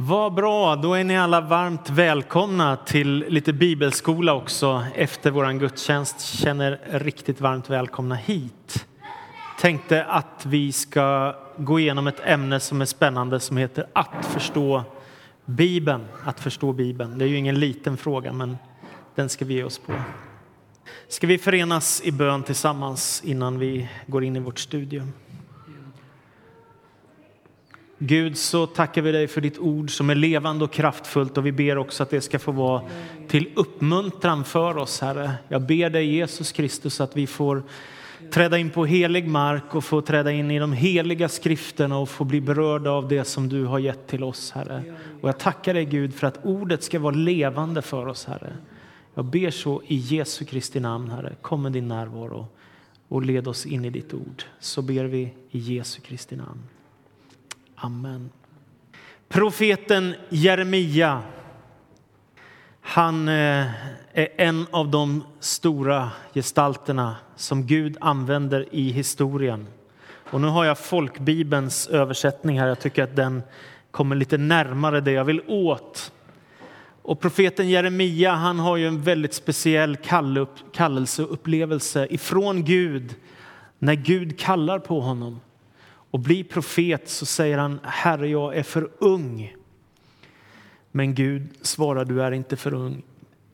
Vad bra, då är ni alla varmt välkomna till lite bibelskola också efter våran gudstjänst. Känner riktigt varmt välkomna hit. Tänkte att vi ska gå igenom ett ämne som är spännande som heter att förstå Bibeln. Att förstå Bibeln. Det är ju ingen liten fråga, men den ska vi ge oss på. Ska vi förenas i bön tillsammans innan vi går in i vårt studium? Gud, så tackar vi dig för ditt ord som är levande och kraftfullt och vi ber också att det ska få vara till uppmuntran för oss, Herre. Jag ber dig, Jesus Kristus, att vi får träda in på helig mark och få träda in i de heliga skrifterna och få bli berörda av det som du har gett till oss, Herre. Och jag tackar dig, Gud, för att ordet ska vara levande för oss, Herre. Jag ber så i Jesu Kristi namn, Herre. Kom med din närvaro och led oss in i ditt ord. Så ber vi i Jesu Kristi namn. Amen. Profeten Jeremia, han eh, är en av de stora gestalterna som Gud använder i historien. Och nu har jag folkbibelns översättning här. Jag tycker att den kommer lite närmare det jag vill åt. Och profeten Jeremia han har ju en väldigt speciell kallelseupplevelse ifrån Gud när Gud kallar på honom och blir profet så säger han Herre, jag är för ung. Men Gud svarar, du är inte för ung,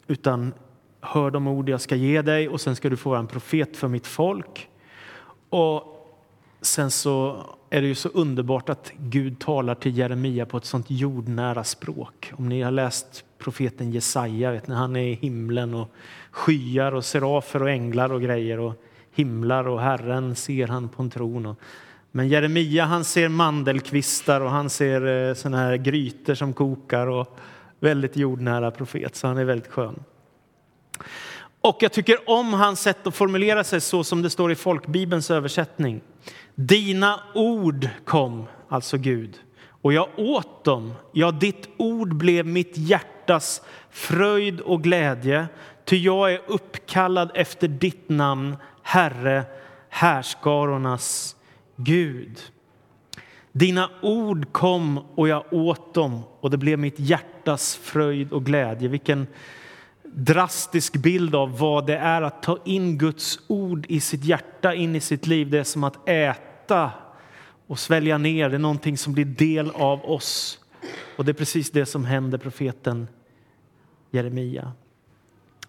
utan hör de ord jag ska ge dig och sen ska du få vara en profet för mitt folk. Och sen så är det ju så underbart att Gud talar till Jeremia på ett sånt jordnära språk. Om ni har läst profeten Jesaja, vet ni, han är i himlen och skyar och serafer och änglar och grejer och himlar och Herren ser han på en tron. Och men Jeremia han ser mandelkvistar och han ser eh, såna här grytor som kokar och väldigt jordnära profet, så han är väldigt skön. Och jag tycker om hans sätt att formulera sig så som det står i folkbibelns översättning. Dina ord kom, alltså Gud, och jag åt dem. Ja, ditt ord blev mitt hjärtas fröjd och glädje, ty jag är uppkallad efter ditt namn, Herre, härskarornas Gud. Dina ord kom och jag åt dem och det blev mitt hjärtas fröjd och glädje. Vilken drastisk bild av vad det är att ta in Guds ord i sitt hjärta, in i sitt liv. Det är som att äta och svälja ner. Det är någonting som blir del av oss. Och det är precis det som händer profeten Jeremia.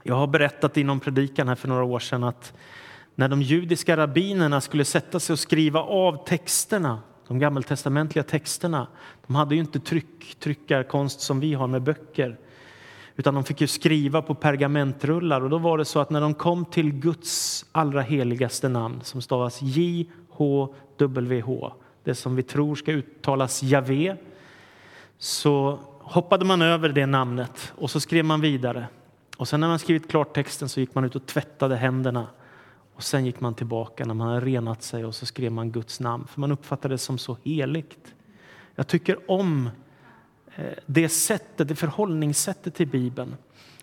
Jag har berättat inom predikan här för några år sedan att när de judiska rabbinerna skulle sätta sig och skriva av texterna, de gammaltestamentliga texterna, de hade ju inte tryck, tryckarkonst som vi har med böcker, utan de fick ju skriva på pergamentrullar. Och då var det så att när de kom till Guds allra heligaste namn, som stavas J-H-W-H, det som vi tror ska uttalas Javé, så hoppade man över det namnet och så skrev man vidare. Och sen när man skrivit klart texten så gick man ut och tvättade händerna och sen gick man tillbaka när man hade renat sig och så skrev man Guds namn, för man uppfattade det som så heligt. Jag tycker om eh, det sättet, det förhållningssättet till Bibeln.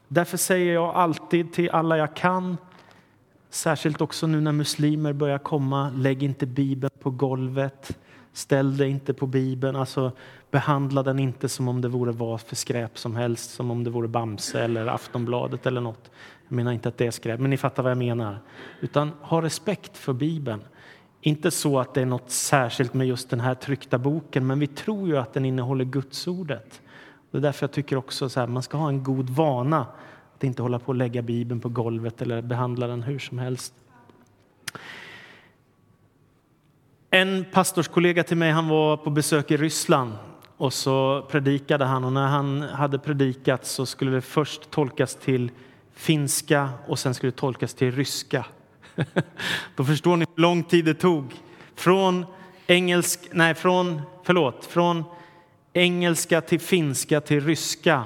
Därför säger jag alltid till alla jag kan, särskilt också nu när muslimer börjar komma, lägg inte Bibeln på golvet, ställ dig inte på Bibeln, alltså behandla den inte som om det vore vad för skräp som helst, som om det vore Bamse eller Aftonbladet eller något. Jag menar inte att det är skräp, men ni fattar vad jag menar. Utan ha respekt för Bibeln. Inte så att det är något särskilt med just den här tryckta boken, men vi tror ju att den innehåller Gudsordet. Det är därför jag tycker också så här, man ska ha en god vana att inte hålla på att lägga Bibeln på golvet eller behandla den hur som helst. En pastorskollega till mig han var på besök i Ryssland och så predikade han och när han hade predikat så skulle det först tolkas till finska och sen skulle det tolkas till ryska. Då förstår ni hur lång tid det tog. Från, engelsk, nej, från, förlåt, från engelska till finska till ryska.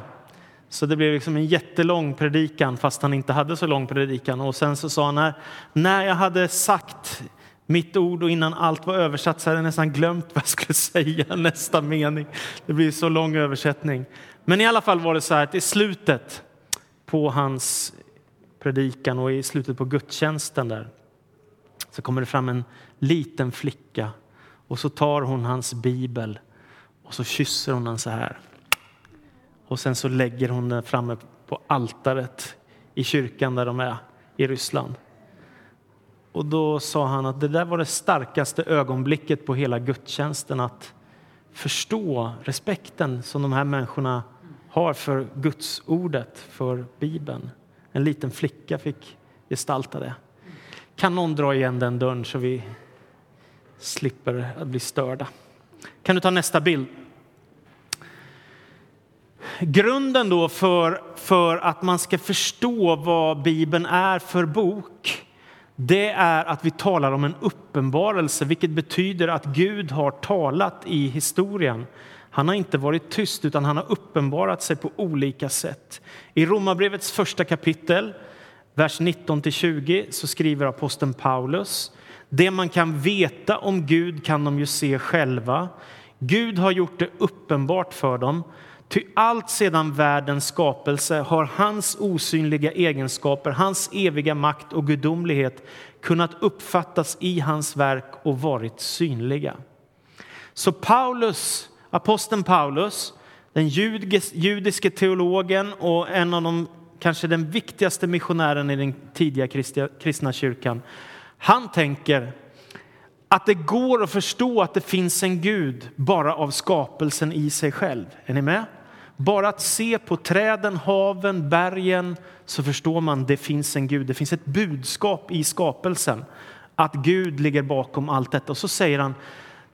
Så det blev liksom en jättelång predikan fast han inte hade så lång predikan. Och sen så sa han här, när jag hade sagt mitt ord och innan allt var översatt så hade jag nästan glömt vad jag skulle säga nästa mening. Det blir så lång översättning. Men i alla fall var det så här att i slutet på hans predikan och i slutet på gudstjänsten där så kommer det fram en liten flicka och så tar hon hans bibel och så kysser hon den så här. och sen så lägger hon den framme på altaret i kyrkan där de är i Ryssland. Och då sa han att det där var det starkaste ögonblicket på hela gudstjänsten att förstå respekten som de här människorna har för Guds ordet, för Bibeln. En liten flicka fick gestalta det. Kan någon dra igen den dörren så vi slipper att bli störda? Kan du ta nästa bild? Grunden då för, för att man ska förstå vad Bibeln är för bok det är att vi talar om en uppenbarelse, vilket betyder att Gud har talat i historien. Han har inte varit tyst, utan han har uppenbarat sig på olika sätt. I Romarbrevets första kapitel, vers 19-20, så skriver aposteln Paulus det man kan veta om Gud kan de ju se själva. Gud har gjort det uppenbart för dem. Ty allt sedan världens skapelse har hans osynliga egenskaper, hans eviga makt och gudomlighet kunnat uppfattas i hans verk och varit synliga. Så Paulus, aposteln Paulus, den judiske teologen och en av de kanske den viktigaste missionären i den tidiga kristna kyrkan, han tänker att det går att förstå att det finns en Gud bara av skapelsen i sig själv. Är ni med? Bara att se på träden, haven, bergen så förstår man att det finns en Gud. Det finns ett budskap i skapelsen att Gud ligger bakom allt detta. Och så säger han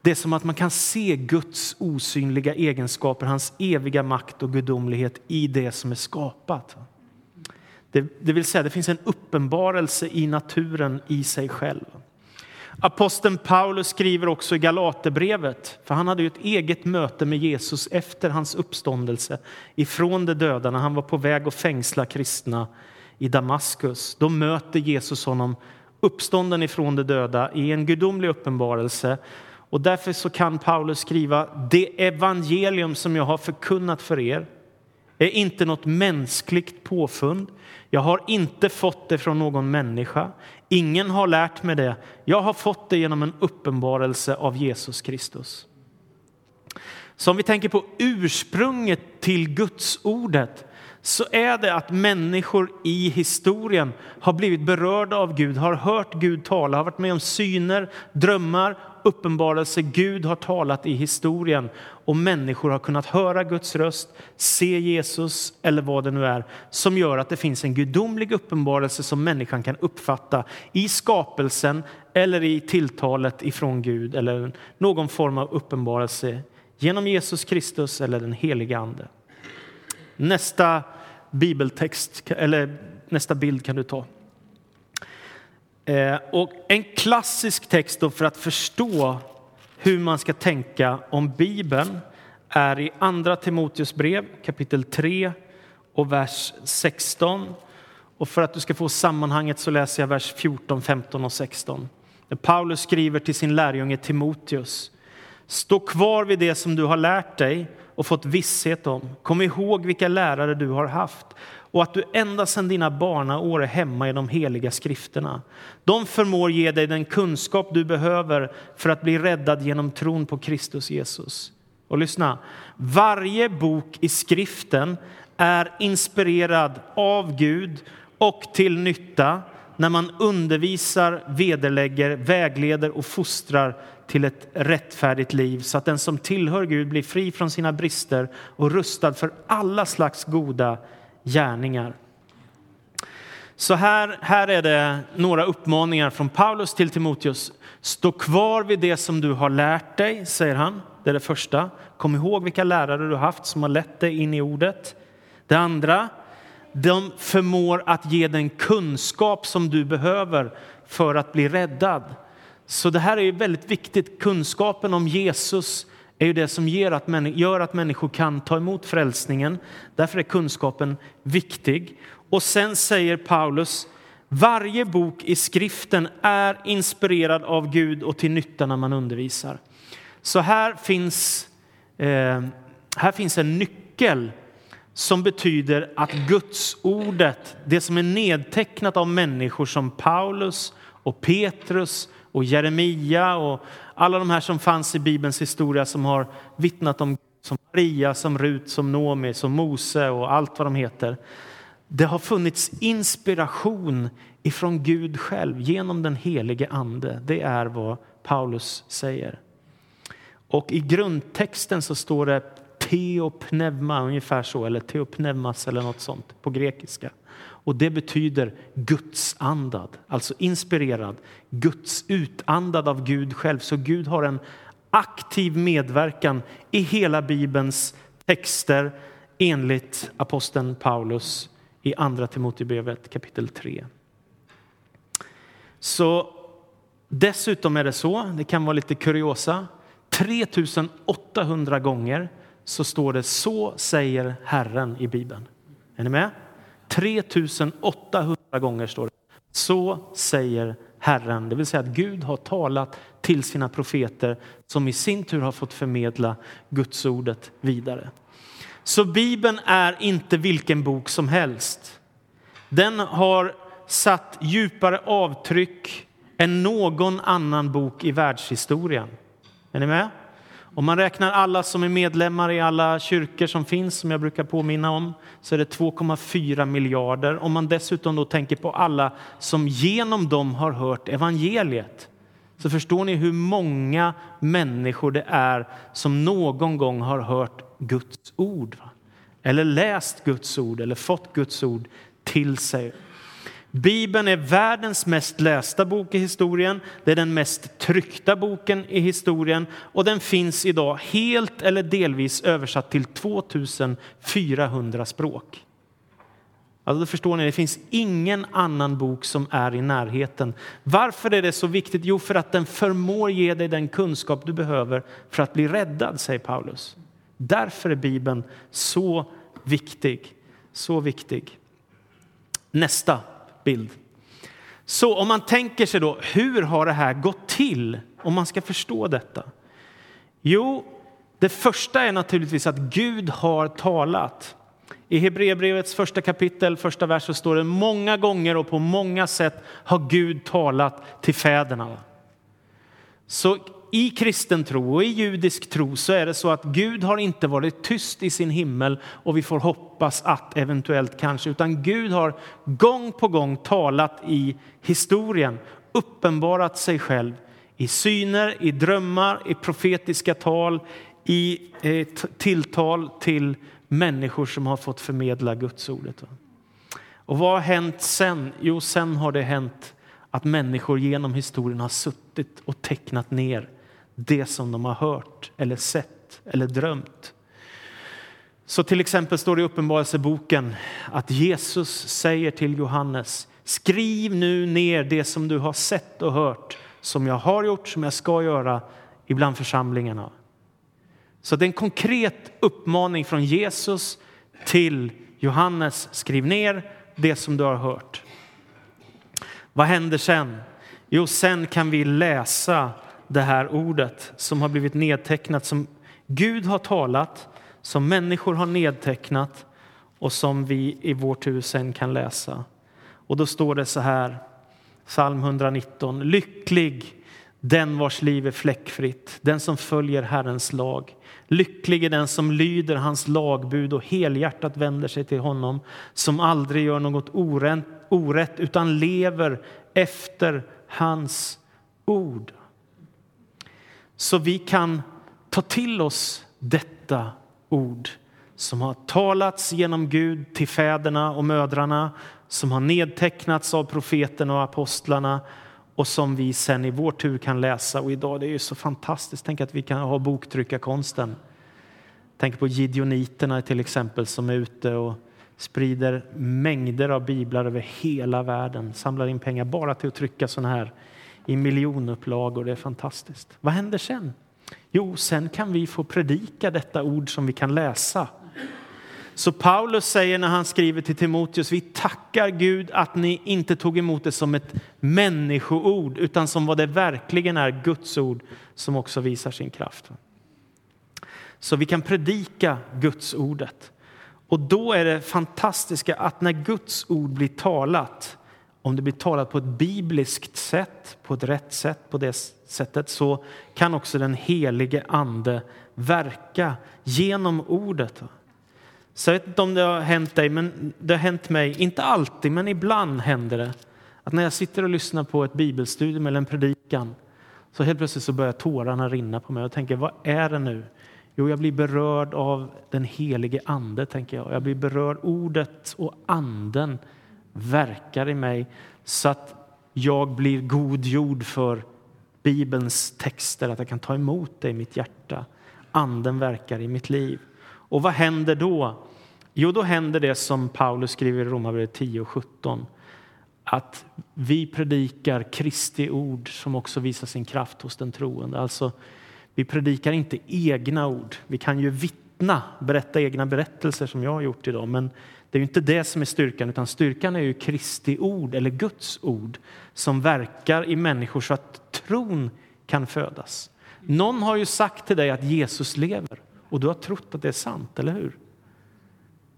det är som att man kan se Guds osynliga egenskaper, hans eviga makt och gudomlighet i det som är skapat. Det, det vill säga, det finns en uppenbarelse i naturen i sig själv. Aposteln Paulus skriver också i Galaterbrevet, för han hade ju ett eget möte med Jesus efter hans uppståndelse ifrån de döda när han var på väg att fängsla kristna i Damaskus. Då möter Jesus honom uppstånden ifrån de döda i en gudomlig uppenbarelse. Och därför så kan Paulus skriva det evangelium som jag har förkunnat för er är inte något mänskligt påfund. Jag har inte fått det från någon människa. Ingen har lärt mig det. Jag har fått det genom en uppenbarelse av Jesus Kristus. Så om vi tänker på ursprunget till Guds ordet så är det att människor i historien har blivit berörda av Gud, har hört Gud tala, har varit med om syner, drömmar, uppenbarelse. Gud har talat i historien och människor har kunnat höra Guds röst, se Jesus eller vad det nu är som gör att det finns en gudomlig uppenbarelse som människan kan uppfatta i skapelsen eller i tilltalet ifrån Gud eller någon form av uppenbarelse genom Jesus Kristus eller den heliga Ande. Nästa bibeltext, eller nästa bild kan du ta. Eh, och en klassisk text för att förstå hur man ska tänka om Bibeln är i Andra Timoteus brev kapitel 3 och vers 16. Och för att du ska få sammanhanget så läser jag vers 14, 15 och 16. Paulus skriver till sin lärjunge Timoteus. Stå kvar vid det som du har lärt dig och fått visshet om. Kom ihåg vilka lärare du har haft och att du ända sedan dina barnaår är hemma i de heliga skrifterna. De förmår ge dig den kunskap du behöver för att bli räddad genom tron på Kristus Jesus. Och lyssna, varje bok i skriften är inspirerad av Gud och till nytta när man undervisar, vederlägger, vägleder och fostrar till ett rättfärdigt liv så att den som tillhör Gud blir fri från sina brister och rustad för alla slags goda gärningar. Så här, här är det några uppmaningar från Paulus till Timoteus. Stå kvar vid det som du har lärt dig, säger han. Det är det första. Kom ihåg vilka lärare du har haft som har lett dig in i ordet. Det andra, de förmår att ge den kunskap som du behöver för att bli räddad. Så det här är väldigt viktigt. Kunskapen om Jesus är ju det som ger att, gör att människor kan ta emot frälsningen. Därför är kunskapen viktig. Och sen säger Paulus, varje bok i skriften är inspirerad av Gud och till nytta när man undervisar. Så här finns, eh, här finns en nyckel som betyder att Guds ordet, det som är nedtecknat av människor som Paulus och Petrus och Jeremia och alla de här som fanns i Bibelns historia som har vittnat om som Maria, som Rut, som Nomi, som Mose och allt vad de heter. Det har funnits inspiration ifrån Gud själv genom den helige Ande. Det är vad Paulus säger. Och i grundtexten så står det teopneuma, ungefär så, eller teopneumas eller något sånt på grekiska. Och det betyder Guds andad, alltså inspirerad, Guds utandad av Gud själv. Så Gud har en aktiv medverkan i hela Bibelns texter enligt aposteln Paulus i Andra Timoteusbrevet kapitel 3. Så dessutom är det så, det kan vara lite kuriosa, 3800 gånger så står det så säger Herren i Bibeln. Är ni med? 3800 gånger står det så säger Herren. Det vill säga att Gud har talat till sina profeter som i sin tur har fått förmedla Guds ordet vidare. Så Bibeln är inte vilken bok som helst. Den har satt djupare avtryck än någon annan bok i världshistorien. Är ni med? Om man räknar alla som är medlemmar i alla kyrkor som finns, som jag brukar påminna om, så är det 2,4 miljarder. Om man dessutom då tänker på alla som genom dem har hört evangeliet, så förstår ni hur många människor det är som någon gång har hört Guds ord. Eller läst Guds ord eller fått Guds ord till sig. Bibeln är världens mest lästa bok i historien. Det är den mest tryckta boken i historien och den finns idag helt eller delvis översatt till 2400 språk. Alltså då förstår ni, det finns ingen annan bok som är i närheten. Varför är det så viktigt? Jo, för att den förmår ge dig den kunskap du behöver för att bli räddad, säger Paulus. Därför är Bibeln så viktig. Så viktig. Nästa bild. Så om man tänker sig då, hur har det här gått till om man ska förstå detta? Jo, det första är naturligtvis att Gud har talat. I Hebreerbrevets första kapitel, första vers, så står det många gånger och på många sätt har Gud talat till fäderna. Så i kristen tro och i judisk tro så är det så att Gud har inte varit tyst i sin himmel och vi får hoppas att eventuellt kanske, utan Gud har gång på gång talat i historien, uppenbarat sig själv i syner, i drömmar, i profetiska tal, i eh, tilltal till människor som har fått förmedla Guds ordet. Och vad har hänt sen? Jo, sen har det hänt att människor genom historien har suttit och tecknat ner det som de har hört eller sett eller drömt. Så till exempel står det i Uppenbarelseboken att Jesus säger till Johannes Skriv nu ner det som du har sett och hört som jag har gjort, som jag ska göra ibland församlingarna. Så det är en konkret uppmaning från Jesus till Johannes. Skriv ner det som du har hört. Vad händer sen? Jo, sen kan vi läsa det här ordet som har blivit nedtecknat som Gud har talat, som människor har nedtecknat och som vi i vår tur sen kan läsa. Och då står det så här, psalm 119. Lycklig den vars liv är fläckfritt, den som följer Herrens lag. Lycklig är den som lyder hans lagbud och helhjärtat vänder sig till honom, som aldrig gör något orätt, orätt utan lever efter hans ord så vi kan ta till oss detta ord som har talats genom Gud till fäderna och mödrarna, som har nedtecknats av profeterna och apostlarna och som vi sen i vår tur kan läsa. Och idag det är ju så fantastiskt. Tänk att vi kan ha boktryckarkonsten. Tänk på gideoniterna till exempel som är ute och sprider mängder av biblar över hela världen, samlar in pengar bara till att trycka sådana här i miljonupplagor. Det är fantastiskt. Vad händer sen? Jo, sen kan vi få predika detta ord som vi kan läsa. Så Paulus säger när han skriver till Timoteus, vi tackar Gud att ni inte tog emot det som ett människoord utan som vad det verkligen är, Guds ord som också visar sin kraft. Så vi kan predika Guds ordet. Och då är det fantastiska att när Guds ord blir talat om det blir talat på ett bibliskt sätt, på ett rätt sätt, på det sättet så kan också den helige Ande verka genom ordet. Så jag vet inte om det har hänt dig, men det har hänt mig, inte alltid, men ibland händer det att när jag sitter och lyssnar på ett bibelstudium eller en predikan så helt plötsligt så börjar tårarna rinna på mig och tänker vad är det nu? Jo, jag blir berörd av den helige ande, tänker jag. Jag blir berörd, ordet och anden verkar i mig så att jag blir god jord för Bibelns texter, att jag kan ta emot det i mitt hjärta. Anden verkar i mitt liv. Och vad händer då? Jo, då händer det som Paulus skriver i Romarbrevet 10 och 17. Att vi predikar Kristi ord som också visar sin kraft hos den troende. Alltså, vi predikar inte egna ord. Vi kan ju vittna, berätta egna berättelser som jag har gjort idag. Men det är ju inte det som är styrkan, utan styrkan är ju Kristi ord eller Guds ord som verkar i människor så att tron kan födas. Någon har ju sagt till dig att Jesus lever och du har trott att det är sant, eller hur?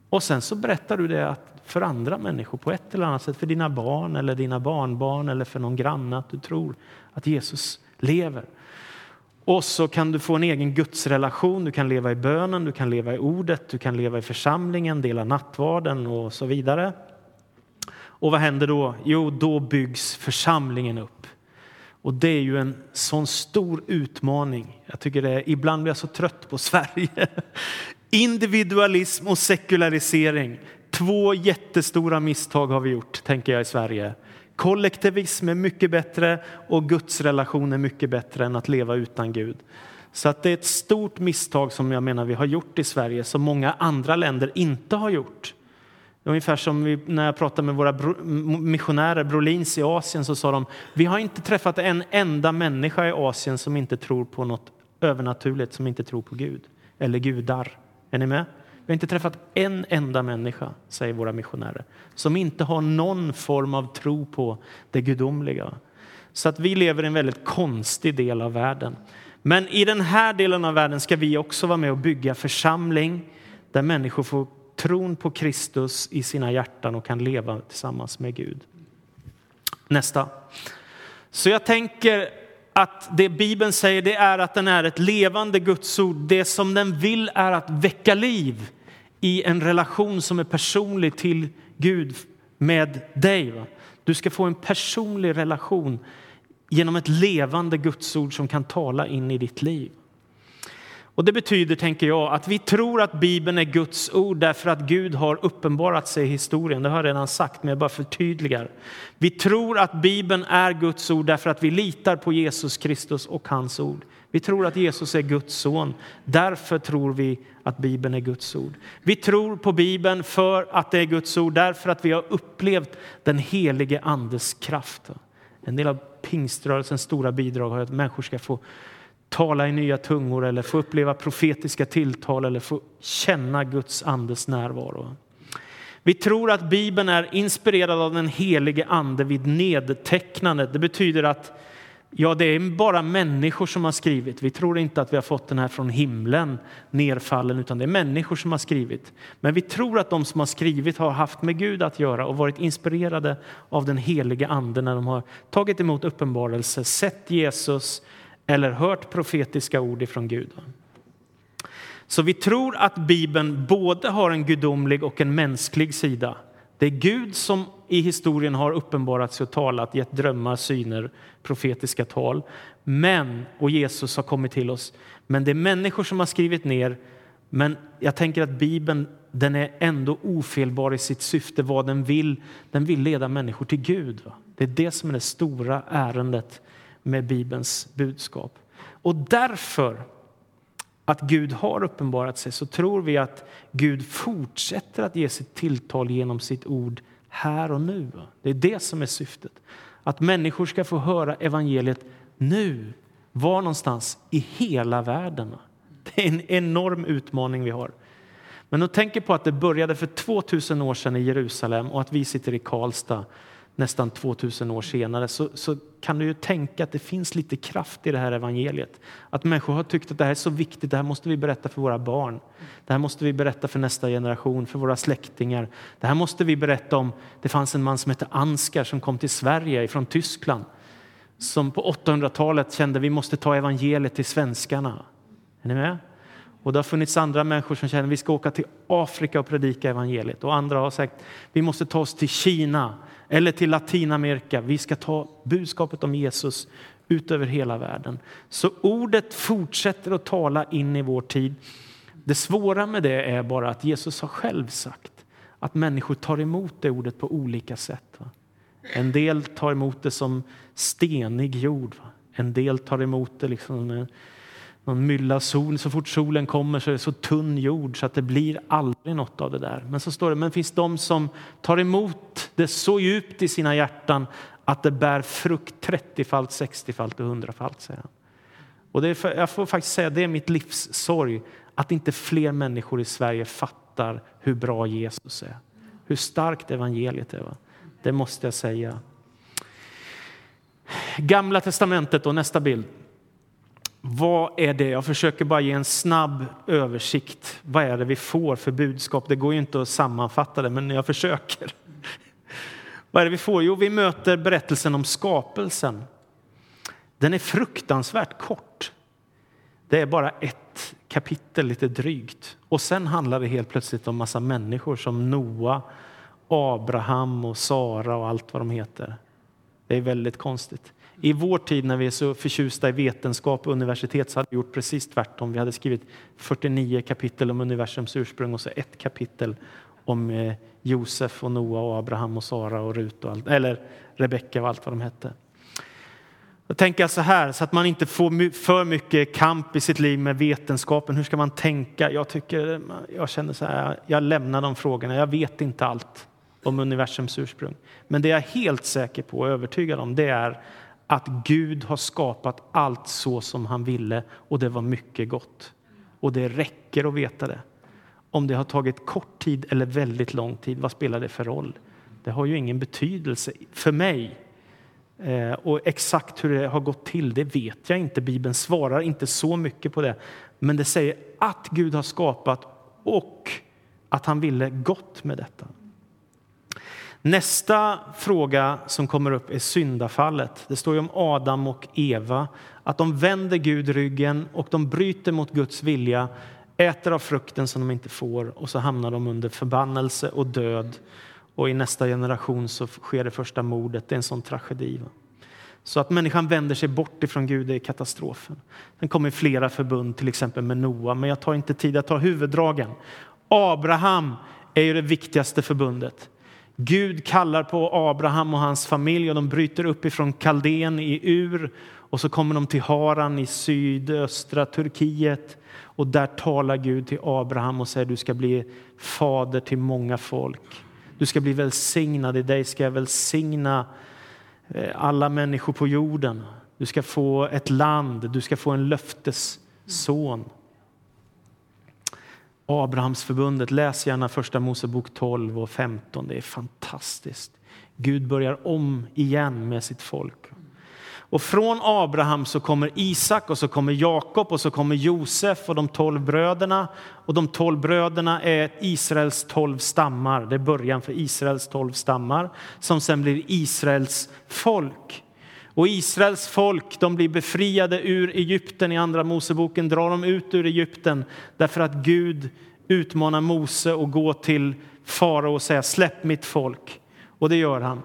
Och sen så berättar du det för andra människor på ett eller annat sätt, för dina barn eller dina barnbarn eller för någon granne att du tror att Jesus lever. Och så kan du få en egen gudsrelation, du kan leva i bönen, du kan leva i ordet, du kan leva i församlingen, dela nattvarden och så vidare. Och vad händer då? Jo, då byggs församlingen upp. Och det är ju en sån stor utmaning. Jag tycker det är, ibland blir jag så trött på Sverige. Individualism och sekularisering. Två jättestora misstag har vi gjort, tänker jag, i Sverige. Kollektivism är mycket bättre och Guds relation är mycket bättre än att leva utan Gud. Så att det är ett stort misstag som jag menar vi har gjort i Sverige som många andra länder inte har gjort. Ungefär som vi, när jag pratade med våra missionärer, Brolins i Asien, så sa de vi har inte träffat en enda människa i Asien som inte tror på något övernaturligt, som inte tror på Gud eller gudar. Är ni med? Vi har inte träffat en enda människa, säger våra missionärer, som inte har någon form av tro på det gudomliga. Så att vi lever i en väldigt konstig del av världen. Men i den här delen av världen ska vi också vara med och bygga församling där människor får tron på Kristus i sina hjärtan och kan leva tillsammans med Gud. Nästa. Så jag tänker att det Bibeln säger det är att den är ett levande gudsord. Det som den vill är att väcka liv i en relation som är personlig till Gud med dig. Du ska få en personlig relation genom ett levande gudsord som kan tala in i ditt liv. Och Det betyder, tänker jag, att vi tror att Bibeln är Guds ord därför att Gud har uppenbarat sig i historien. Det har jag redan sagt, men jag bara förtydligar. Vi tror att Bibeln är Guds ord därför att vi litar på Jesus Kristus och hans ord. Vi tror att Jesus är Guds son. Därför tror vi att Bibeln är Guds ord. Vi tror på Bibeln för att det är Guds ord därför att vi har upplevt den helige Andes kraft. En del av pingströrelsens stora bidrag har att människor ska få tala i nya tungor eller få uppleva profetiska tilltal eller få känna Guds andes närvaro. Vi tror att Bibeln är inspirerad av den helige ande vid nedtecknandet. Det betyder att ja, det är bara människor som har skrivit. Vi tror inte att vi har fått den här från himlen nerfallen, utan det är människor som har skrivit. Men vi tror att de som har skrivit har haft med Gud att göra och varit inspirerade av den helige ande när de har tagit emot uppenbarelse, sett Jesus, eller hört profetiska ord ifrån Gud. Så vi tror att Bibeln både har en gudomlig och en mänsklig sida. Det är Gud som i historien har uppenbarat sig och talat, gett drömmar, syner, profetiska tal. Men, och Jesus har kommit till oss. Men det är människor som har skrivit ner. Men jag tänker att Bibeln den är ändå ofelbar i sitt syfte, vad den vill. Den vill leda människor till Gud. Det är det som är det stora ärendet med Bibelns budskap. Och därför att Gud har uppenbarat sig så tror vi att Gud fortsätter att ge sitt tilltal genom sitt ord här och nu. Det är det som är syftet. Att människor ska få höra evangeliet nu. Var någonstans? I hela världen. Det är en enorm utmaning vi har. Men då tänker på att det började för 2000 år sedan i Jerusalem och att vi sitter i Karlstad nästan 2000 år senare så, så, kan du ju tänka att det finns lite kraft i det här evangeliet. Att människor har tyckt att det här är så viktigt, det här måste vi berätta för våra barn. Det här måste vi berätta för nästa generation, för våra släktingar. Det här måste vi berätta om. Det fanns en man som hette Ansgar som kom till Sverige från Tyskland som på 800-talet kände att vi måste ta evangeliet till svenskarna. Är ni med? Och det har funnits andra människor som känner att vi ska åka till Afrika och predika evangeliet. Och andra har sagt vi måste ta oss till Kina eller till Latinamerika. Vi ska ta budskapet om Jesus ut över hela världen. Så ordet fortsätter att tala in i vår tid. Det svåra med det är bara att Jesus har själv sagt att människor tar emot det ordet på olika sätt. En del tar emot det som stenig jord. En del tar emot det liksom någon mylla sol. Så fort solen kommer så är det så tunn jord så att det blir aldrig något av det där. Men så står det, men finns de som tar emot det så djupt i sina hjärtan att det bär frukt 30-falt, 60-falt och 100-falt, säger han. Och det är jag får faktiskt säga, det är mitt livs sorg att inte fler människor i Sverige fattar hur bra Jesus är. Hur starkt evangeliet är. Va? Det måste jag säga. Gamla testamentet och nästa bild. Vad är det? Jag försöker bara ge en snabb översikt. Vad är det vi får för budskap? Det går ju inte att sammanfatta det, men jag försöker. Vad är det vi får? Jo, vi möter berättelsen om skapelsen. Den är fruktansvärt kort. Det är bara ett kapitel, lite drygt. Och sen handlar det helt plötsligt om massa människor som Noa, Abraham och Sara och allt vad de heter. Det är väldigt konstigt. I vår tid när vi är så förtjusta i vetenskap och universitet så hade vi gjort precis tvärtom. Vi hade skrivit 49 kapitel om universums ursprung och så ett kapitel om eh, Josef och Noa och Abraham och Sara och Rut och allt, eller Rebecka och allt vad de hette. Jag tänker så här, så att man inte får för mycket kamp i sitt liv med vetenskapen. Hur ska man tänka? Jag, tycker, jag känner så här, jag lämnar de frågorna. Jag vet inte allt om universums ursprung. Men det jag är helt säker på och övertygad om det är att Gud har skapat allt så som han ville och det var mycket gott. Och det räcker att veta det. Om det har tagit kort tid eller väldigt lång tid, vad spelar det för roll? Det har ju ingen betydelse för mig. Eh, och exakt hur det har gått till, det vet jag inte. Bibeln svarar inte så mycket på det. Men det säger att Gud har skapat och att han ville gott med detta. Nästa fråga som kommer upp är syndafallet. Det står ju om Adam och Eva, att de vänder Gud ryggen och de bryter mot Guds vilja, äter av frukten som de inte får och så hamnar de under förbannelse och död. Och i nästa generation så sker det första mordet. Det är en sån tragedi. Så att människan vänder sig bort ifrån Gud är katastrofen. Den kommer i flera förbund, till exempel med Noa, men jag tar inte tid att ta huvuddragen. Abraham är ju det viktigaste förbundet. Gud kallar på Abraham och hans familj och de bryter upp ifrån Kaldén i Ur och så kommer de till Haran i sydöstra Turkiet och där talar Gud till Abraham och säger du ska bli fader till många folk. Du ska bli välsignad, i dig ska jag välsigna eh, alla människor på jorden. Du ska få ett land, du ska få en löftesson. Abrahamsförbundet, läs gärna första Mosebok 12 och 15. Det är fantastiskt. Gud börjar om igen med sitt folk. Och från Abraham så kommer Isak och så kommer Jakob och så kommer Josef och de tolv bröderna. Och de tolv bröderna är Israels tolv stammar. Det är början för Israels tolv stammar som sen blir Israels folk. Och Israels folk de blir befriade ur Egypten. I Andra Moseboken drar de ut ur Egypten därför att Gud utmanar Mose att gå till farao och säga släpp mitt folk. Och det gör han.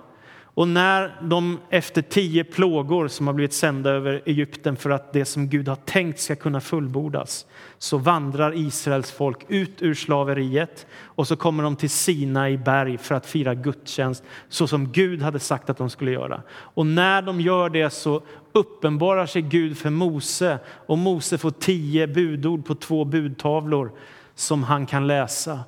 Och när de efter tio plågor som har blivit sända över Egypten för att det som Gud har tänkt ska kunna fullbordas så vandrar Israels folk ut ur slaveriet och så kommer de till Sina i berg för att fira gudstjänst så som Gud hade sagt att de skulle göra. Och när de gör det så uppenbarar sig Gud för Mose och Mose får tio budord på två budtavlor som han kan läsa.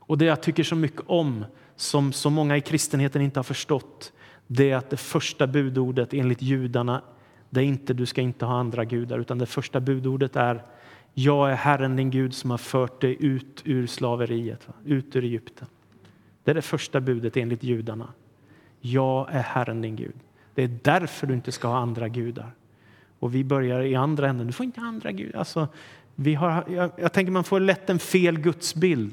Och det jag tycker så mycket om, som så många i kristenheten inte har förstått, det är att det första budordet enligt judarna, det är inte du ska inte ha andra gudar, utan det första budordet är jag är Herren din Gud som har fört dig ut ur slaveriet, ut ur Egypten. Det är det första budet enligt judarna. Jag är Herren din Gud. Det är därför du inte ska ha andra gudar. Och vi börjar i andra änden. Du får inte ha andra gudar. Alltså, vi har, jag, jag tänker man får lätt en fel gudsbild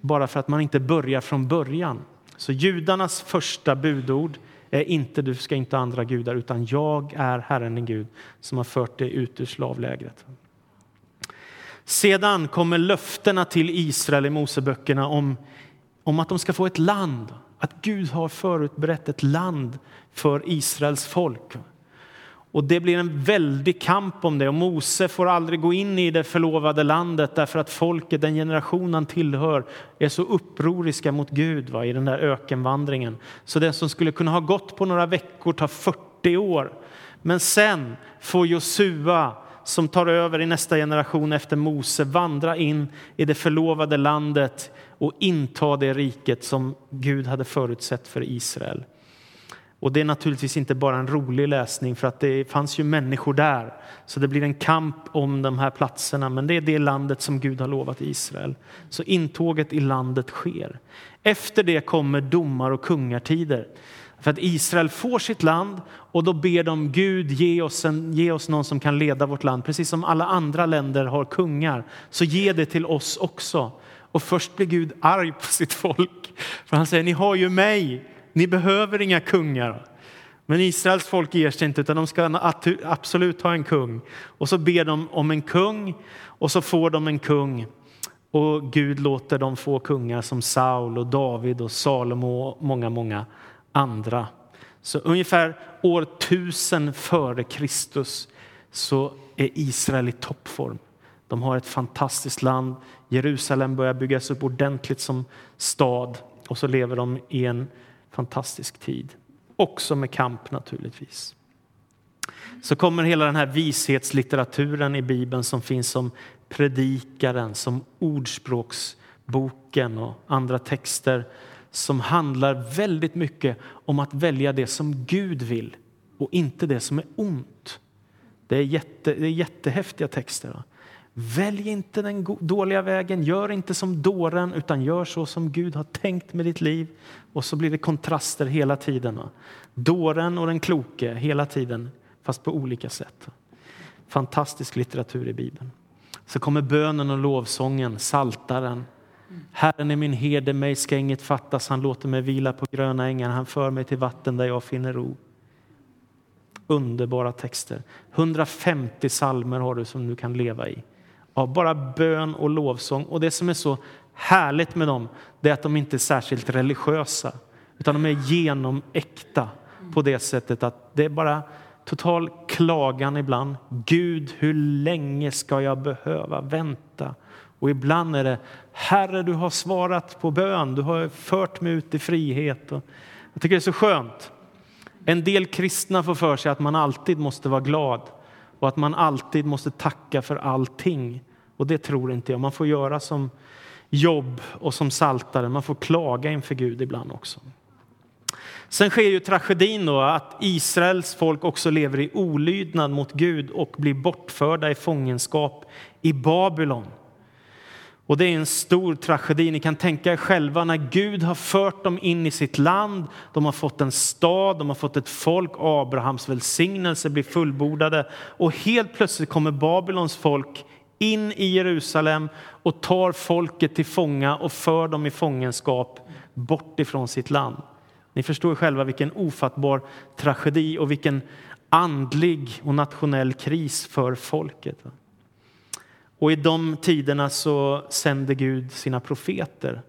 bara för att man inte börjar från början. Så judarnas första budord är inte du ska inte ha andra gudar, utan jag är Herren din Gud som har fört dig ut ur slavlägret. Sedan kommer löftena till Israel i Moseböckerna om, om att de ska få ett land. Att Gud har förutberett ett land för Israels folk. Och det blir en väldig kamp om det och Mose får aldrig gå in i det förlovade landet därför att folket, den generation han tillhör, är så upproriska mot Gud va, i den där ökenvandringen. Så det som skulle kunna ha gått på några veckor tar 40 år. Men sen får Josua som tar över i nästa generation efter Mose vandra in i det förlovade landet och inta det riket som Gud hade förutsett för Israel. Och det är naturligtvis inte bara en rolig läsning för att det fanns ju människor där. Så det blir en kamp om de här platserna, men det är det landet som Gud har lovat Israel. Så intåget i landet sker. Efter det kommer domar och kungartider. För att Israel får sitt land och då ber de Gud ge oss, en, ge oss någon som kan leda vårt land. Precis som alla andra länder har kungar, så ge det till oss också. Och först blir Gud arg på sitt folk. För han säger, ni har ju mig, ni behöver inga kungar. Men Israels folk ger sig inte, utan de ska absolut ha en kung. Och så ber de om en kung och så får de en kung. Och Gud låter dem få kungar som Saul och David och Salomo och många, många andra. Så ungefär år 1000 före Kristus så är Israel i toppform. De har ett fantastiskt land. Jerusalem börjar byggas upp ordentligt som stad och så lever de i en fantastisk tid. Också med kamp naturligtvis. Så kommer hela den här vishetslitteraturen i Bibeln som finns som Predikaren, som Ordspråksboken och andra texter som handlar väldigt mycket om att välja det som Gud vill och inte det som är ont. Det är, jätte, det är jättehäftiga texter. Välj inte den dåliga vägen, gör inte som dåren utan gör så som Gud har tänkt med ditt liv. Och så blir det kontraster hela tiden. Dåren och den kloke hela tiden, fast på olika sätt. Fantastisk litteratur i Bibeln. Så kommer bönen och lovsången, saltaren Herren är min herde, mig ska inget fattas. Han låter mig vila på gröna ängar. Han för mig till vatten där jag finner ro. Underbara texter. 150 salmer har du som du kan leva i. Av bara bön och lovsång. Och det som är så härligt med dem det är att de inte är särskilt religiösa. Utan de är genomäkta på det sättet att det är bara total klagan ibland. Gud, hur länge ska jag behöva vänta? Och ibland är det Herre, du har svarat på bön, du har fört mig ut i frihet. Och jag tycker det är så skönt. En del kristna får för sig att man alltid måste vara glad och att man alltid måste tacka för allting. Och det tror inte jag. Man får göra som jobb och som saltare. Man får klaga inför Gud ibland också. Sen sker ju tragedin då att Israels folk också lever i olydnad mot Gud och blir bortförda i fångenskap i Babylon. Och det är en stor tragedi. Ni kan tänka er själva när Gud har fört dem in i sitt land. De har fått en stad, de har fått ett folk. Abrahams välsignelse blir fullbordade. Och helt plötsligt kommer Babylons folk in i Jerusalem och tar folket till fånga och för dem i fångenskap bort ifrån sitt land. Ni förstår själva vilken ofattbar tragedi och vilken andlig och nationell kris för folket. Och i de tiderna så sände Gud sina profeter.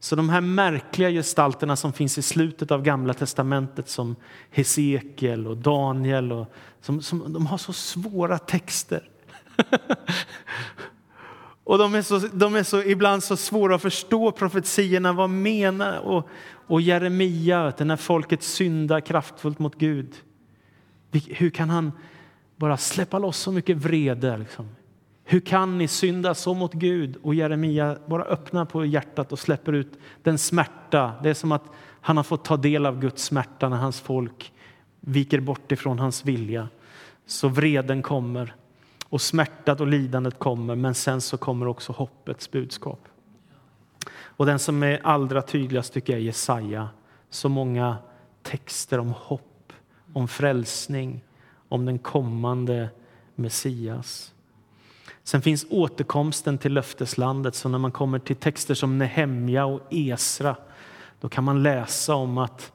Så de här märkliga gestalterna som finns i slutet av Gamla testamentet som Hesekiel och Daniel, och, som, som, de har så svåra texter. och de är, så, de är så, ibland så svåra att förstå profetierna. Vad menar och, och Jeremia, när folket syndar kraftfullt mot Gud. Hur kan han bara släppa loss så mycket vrede? Liksom? Hur kan ni synda så mot Gud? Och Jeremia bara öppnar på hjärtat och släpper ut den smärta. Det är som att han har fått ta del av Guds smärta när hans folk viker bort ifrån hans vilja. Så vreden kommer och smärtat och lidandet kommer, men sen så kommer också hoppets budskap. Och den som är allra tydligast tycker jag är Jesaja. Så många texter om hopp, om frälsning, om den kommande Messias. Sen finns återkomsten till löfteslandet. Så när man kommer till texter som Nehemja och Esra då kan man läsa om att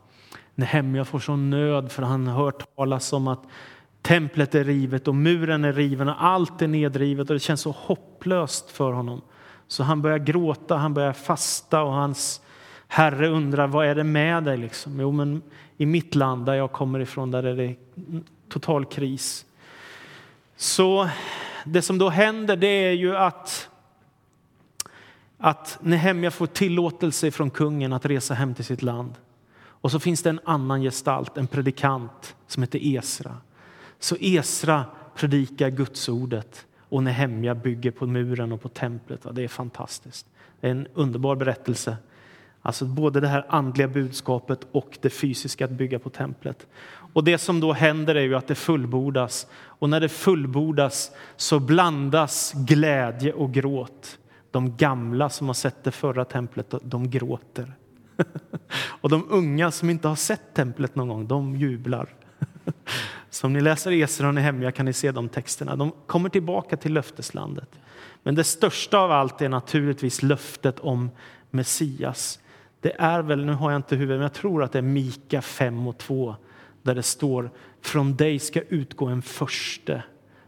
Nehemja får sån nöd för han har hört talas om att Templet är rivet och muren är riven och allt är nedrivet och det känns så hopplöst för honom. Så han börjar gråta, han börjar fasta och hans herre undrar vad är det med dig? Liksom? Jo, men i mitt land där jag kommer ifrån där är det total kris. Så det som då händer det är ju att, att Nehemja får tillåtelse från kungen att resa hem till sitt land. Och så finns det en annan gestalt, en predikant som heter Esra. Så Esra predikar Gudsordet och Nehemja bygger på muren och på templet. Ja, det är fantastiskt. Det är en underbar berättelse. Alltså både det här andliga budskapet och det fysiska att bygga på templet. Och det som då händer är ju att det fullbordas. Och när det fullbordas så blandas glädje och gråt. De gamla som har sett det förra templet, de gråter. och de unga som inte har sett templet någon gång, de jublar. Så om ni läser Esra och Nehemja kan ni se de texterna. De kommer tillbaka till löfteslandet. Men det största av allt är naturligtvis löftet om Messias. Det är väl, nu har jag inte huvudet, men jag tror att det är Mika 5 och 2 där det står från dig ska utgå en förste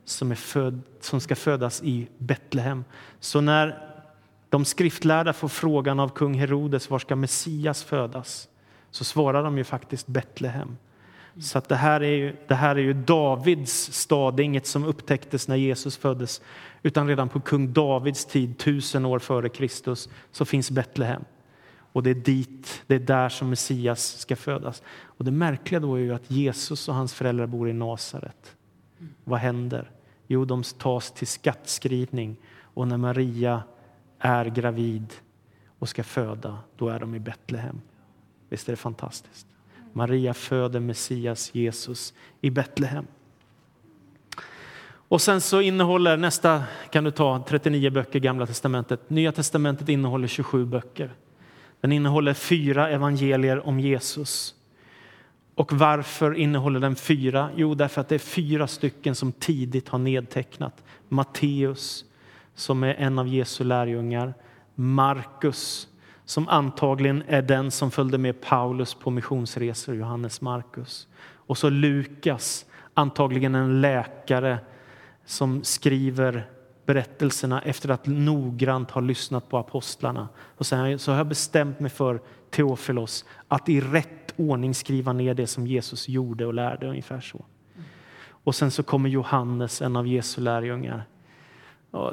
som, är född, som ska födas i Betlehem. Så när de skriftlärda får frågan av kung Herodes var ska Messias födas så svarar de ju faktiskt Betlehem. Så att det, här är ju, det här är ju Davids stad, det är inget som upptäcktes när Jesus föddes utan redan på kung Davids tid, tusen år före Kristus, så finns Betlehem. Och det är dit, det är där som Messias ska födas. Och det märkliga då är ju att Jesus och hans föräldrar bor i Nasaret. Vad händer? Jo, de tas till skattskrivning och när Maria är gravid och ska föda, då är de i Betlehem. Visst är det fantastiskt? Maria föder Messias, Jesus, i Betlehem. Och sen så innehåller nästa, kan du ta, 39 böcker Gamla testamentet. Nya testamentet innehåller 27 böcker. Den innehåller fyra evangelier om Jesus. Och varför innehåller den fyra? Jo, därför att det är fyra stycken som tidigt har nedtecknat. Matteus, som är en av Jesu lärjungar. Markus, som antagligen är den som följde med Paulus på missionsresor, Johannes Markus. Och så Lukas, antagligen en läkare som skriver berättelserna efter att noggrant ha lyssnat på apostlarna. Och sen så har jag bestämt mig för Teofilos att i rätt ordning skriva ner det som Jesus gjorde och lärde. ungefär så. Och sen så kommer Johannes, en av Jesu lärjungar.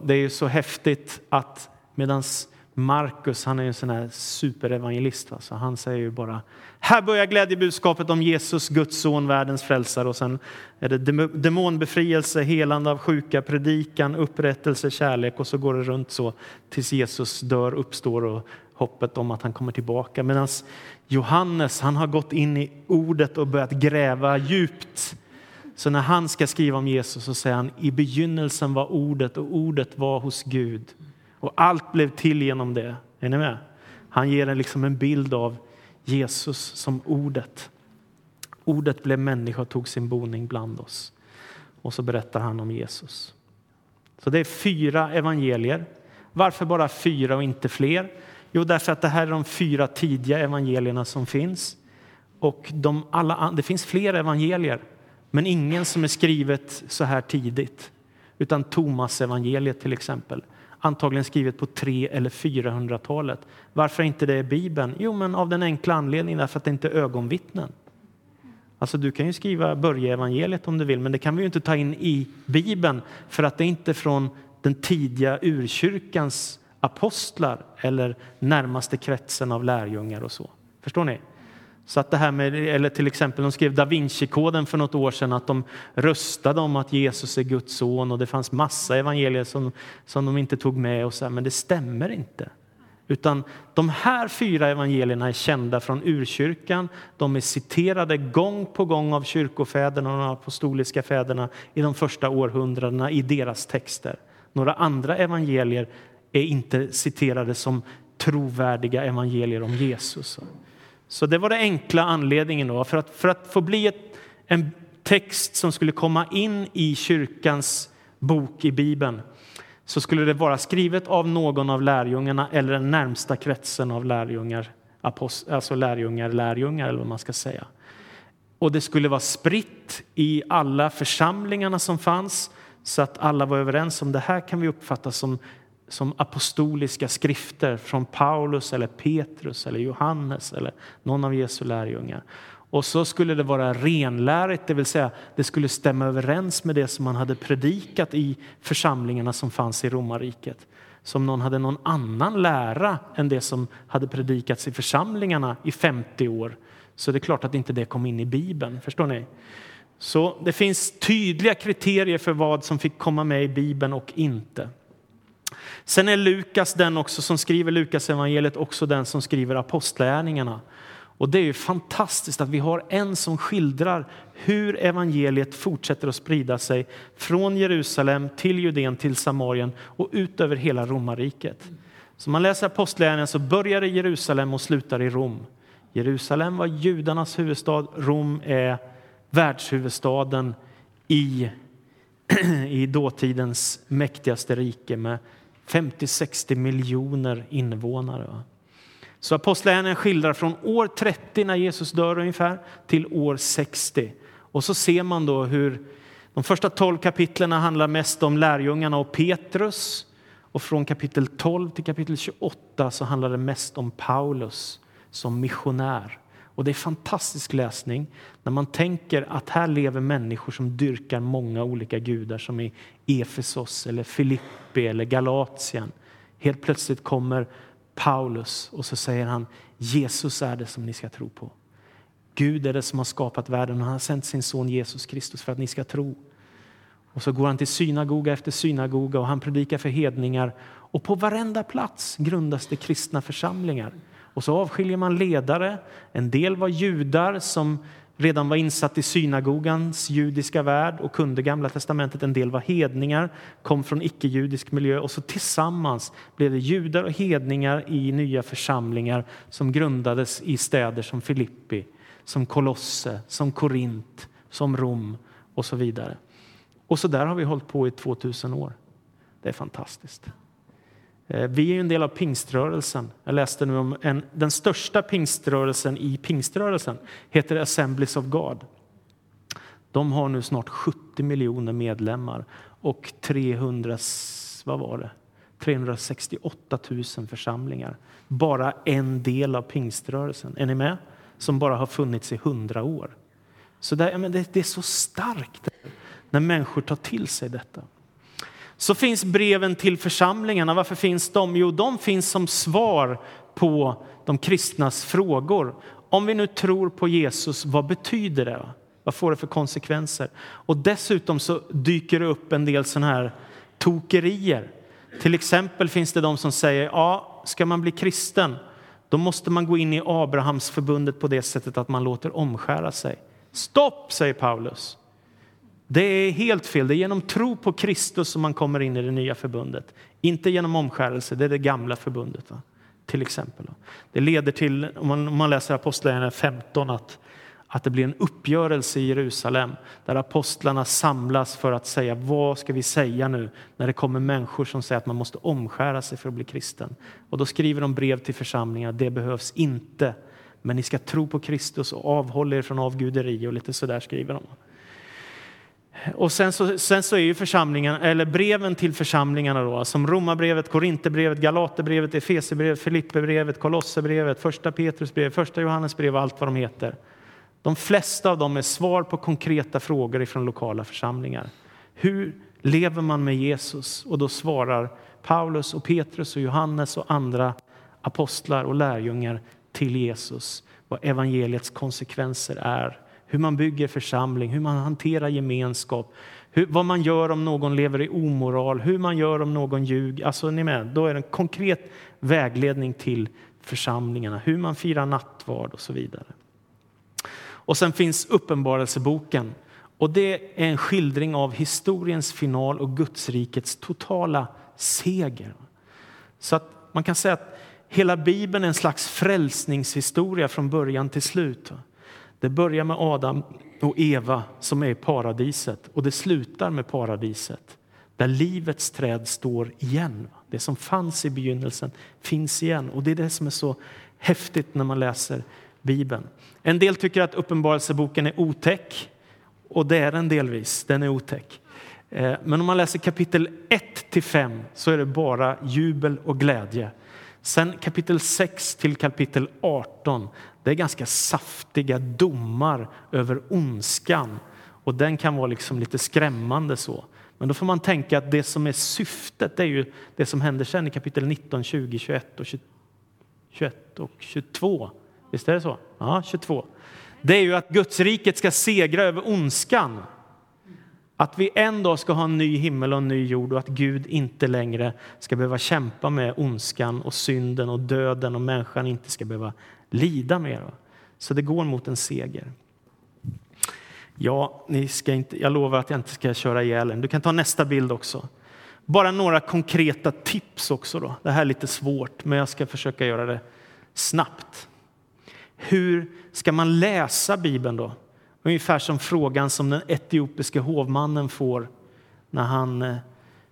Det är ju så häftigt att medans Markus han är en sån här superevangelist. Alltså. Han säger ju bara här börjar glädjebudskapet om Jesus, Guds son, världens frälsare. Och sen är det demonbefrielse, helande av sjuka, predikan, upprättelse, kärlek och så går det runt så tills Jesus dör, uppstår och hoppet om att han kommer tillbaka. Medan Johannes han har gått in i ordet och börjat gräva djupt. Så när han ska skriva om Jesus så säger han i begynnelsen var ordet och ordet var hos Gud och allt blev till genom det. Är ni med? Han ger en, liksom en bild av Jesus som ordet. Ordet blev människa och tog sin boning bland oss. Och så berättar han om Jesus. Så det är fyra evangelier. Varför bara fyra och inte fler? Jo, därför att det här är de fyra tidiga evangelierna som finns. Och de alla, det finns fler evangelier, men ingen som är skrivet så här tidigt. Utan Thomas evangeliet till exempel antagligen skrivet på 300 eller 400-talet. Varför inte det är Bibeln? Jo, men av den enkla anledningen därför att det inte är ögonvittnen. Alltså, du kan ju skriva Börje evangeliet om du vill, men det kan vi ju inte ta in i Bibeln för att det är inte från den tidiga urkyrkans apostlar eller närmaste kretsen av lärjungar och så. Förstår ni? Så att det här med, eller till exempel, de skrev Da Vinci-koden för något år sedan att de röstade om att Jesus är Guds son och det fanns massa evangelier som, som de inte tog med och så här, men det stämmer inte. Utan de här fyra evangelierna är kända från urkyrkan. De är citerade gång på gång av kyrkofäderna och de apostoliska fäderna i de första århundradena i deras texter. Några andra evangelier är inte citerade som trovärdiga evangelier om Jesus. Så det var den enkla anledningen. Då. För, att, för att få bli ett, en text som skulle komma in i kyrkans bok i Bibeln så skulle det vara skrivet av någon av lärjungarna eller den närmsta kretsen av lärjungar, apost, alltså lärjungar, lärjungar eller vad man ska säga. och det skulle vara spritt i alla församlingarna som fanns så att alla var överens om det här kan vi uppfatta som, som apostoliska skrifter från Paulus eller Petrus eller Johannes eller någon av Jesu lärjungar. Och så skulle det vara renlärigt, det vill säga det skulle stämma överens med det som man hade predikat i församlingarna som fanns i romarriket. Som någon hade någon annan lära än det som hade predikats i församlingarna i 50 år. Så det är klart att inte det kom in i Bibeln, förstår ni? Så det finns tydliga kriterier för vad som fick komma med i Bibeln och inte. Sen är Lukas den också som skriver Lukas evangeliet också den som skriver apostlärningarna. Och det är ju fantastiskt att vi har en som skildrar hur evangeliet fortsätter att sprida sig från Jerusalem till Judeen till Samarien och ut över hela romarriket. Så man läser apostlagärningarna så börjar i Jerusalem och slutar i Rom. Jerusalem var judarnas huvudstad, Rom är världshuvudstaden i, i dåtidens mäktigaste rike med 50-60 miljoner invånare. Så Apostlagärningarna skildrar från år 30 när Jesus dör ungefär till år 60. Och så ser man då hur de första 12 kapitlen handlar mest om lärjungarna och Petrus. Och från kapitel 12 till kapitel 28 så handlar det mest om Paulus som missionär. Och det är fantastisk läsning när man tänker att här lever människor som dyrkar många olika gudar som i Efesos eller Filippi eller Galatien. Helt plötsligt kommer Paulus och så säger han Jesus är det som ni ska tro på. Gud är det som har skapat världen och han har sänt sin son Jesus Kristus för att ni ska tro. Och så går han till synagoga efter synagoga och han predikar för hedningar och på varenda plats grundas det kristna församlingar. Och så avskiljer man ledare. En del var judar som redan var insatt i synagogans judiska värld och kunde Gamla testamentet. En del var hedningar, kom från icke-judisk miljö och så tillsammans blev det judar och hedningar i nya församlingar som grundades i städer som Filippi, som Kolosse, som Korint, som Rom och så vidare. Och så där har vi hållit på i 2000 år. Det är fantastiskt. Eh, vi är en del av pingströrelsen. Jag läste nu om en, den största pingströrelsen i pingströrelsen heter Assemblies of God. De har nu snart 70 miljoner medlemmar och 300, vad var det? 368 000 församlingar. Bara en del av pingströrelsen. Är ni med? Som bara har funnits i hundra år. Så där, men det, det är så starkt när människor tar till sig detta. Så finns breven till församlingarna. Varför finns de? Jo, de finns som svar på de kristnas frågor. Om vi nu tror på Jesus, vad betyder det? Vad får det för konsekvenser? Och dessutom så dyker det upp en del sådana här tokerier. Till exempel finns det de som säger, ja, ska man bli kristen, då måste man gå in i Abrahams förbundet på det sättet att man låter omskära sig. Stopp, säger Paulus. Det är helt fel. Det är genom tro på Kristus som man kommer in i det nya förbundet. Inte genom omskärelse, det är det gamla förbundet. Va? Till exempel. Det leder till, om man, om man läser Apostlagärningarna 15, att, att det blir en uppgörelse i Jerusalem där apostlarna samlas för att säga vad ska vi säga nu när det kommer människor som säger att man måste omskära sig för att bli kristen. Och då skriver de brev till församlingar, det behövs inte. Men ni ska tro på Kristus och avhålla er från avguderi och lite sådär skriver de. Och sen så, sen så är ju församlingen, eller breven till församlingarna då, som Romarbrevet, Korinthierbrevet, Galaterbrevet, Efesierbrevet, Filipperbrevet, Kolosserbrevet, första Petrusbrevet, första Johannesbrevet och allt vad de heter. De flesta av dem är svar på konkreta frågor ifrån lokala församlingar. Hur lever man med Jesus? Och då svarar Paulus och Petrus och Johannes och andra apostlar och lärjungar till Jesus vad evangeliets konsekvenser är hur man bygger församling, hur man hanterar gemenskap, hur, vad man gör om någon lever i omoral, hur man gör om någon ljuger. Alltså, ni med, då är det en konkret vägledning till församlingarna, hur man firar nattvard och så vidare. Och sen finns Uppenbarelseboken. Och det är en skildring av historiens final och Gudsrikets totala seger. Så att man kan säga att hela Bibeln är en slags frälsningshistoria från början till slut. Det börjar med Adam och Eva som är i paradiset och det slutar med paradiset där livets träd står igen. Det som fanns i begynnelsen finns igen och det är det som är så häftigt när man läser Bibeln. En del tycker att Uppenbarelseboken är otäck, och det är den delvis. Den är otäck. Eh, men om man läser kapitel 1 till 5 så är det bara jubel och glädje. Sen kapitel 6 till kapitel 18, det är ganska saftiga domar över ondskan. Och den kan vara liksom lite skrämmande så. Men då får man tänka att det som är syftet det är ju det som händer sen i kapitel 19, 20, 21 och 21 och 22. Visst är det så? Ja, 22. Det är ju att Guds riket ska segra över ondskan. Att vi en dag ska ha en ny himmel och en ny jord och att Gud inte längre ska behöva kämpa med ondskan och synden och döden och människan inte ska behöva lida mer. Så det går mot en seger. Ja, ni ska inte, jag lovar att jag inte ska köra ihjäl en. Du kan ta nästa bild också. Bara några konkreta tips också. Då. Det här är lite svårt, men jag ska försöka göra det snabbt. Hur ska man läsa Bibeln då? Ungefär som frågan som den etiopiske hovmannen får när han eh,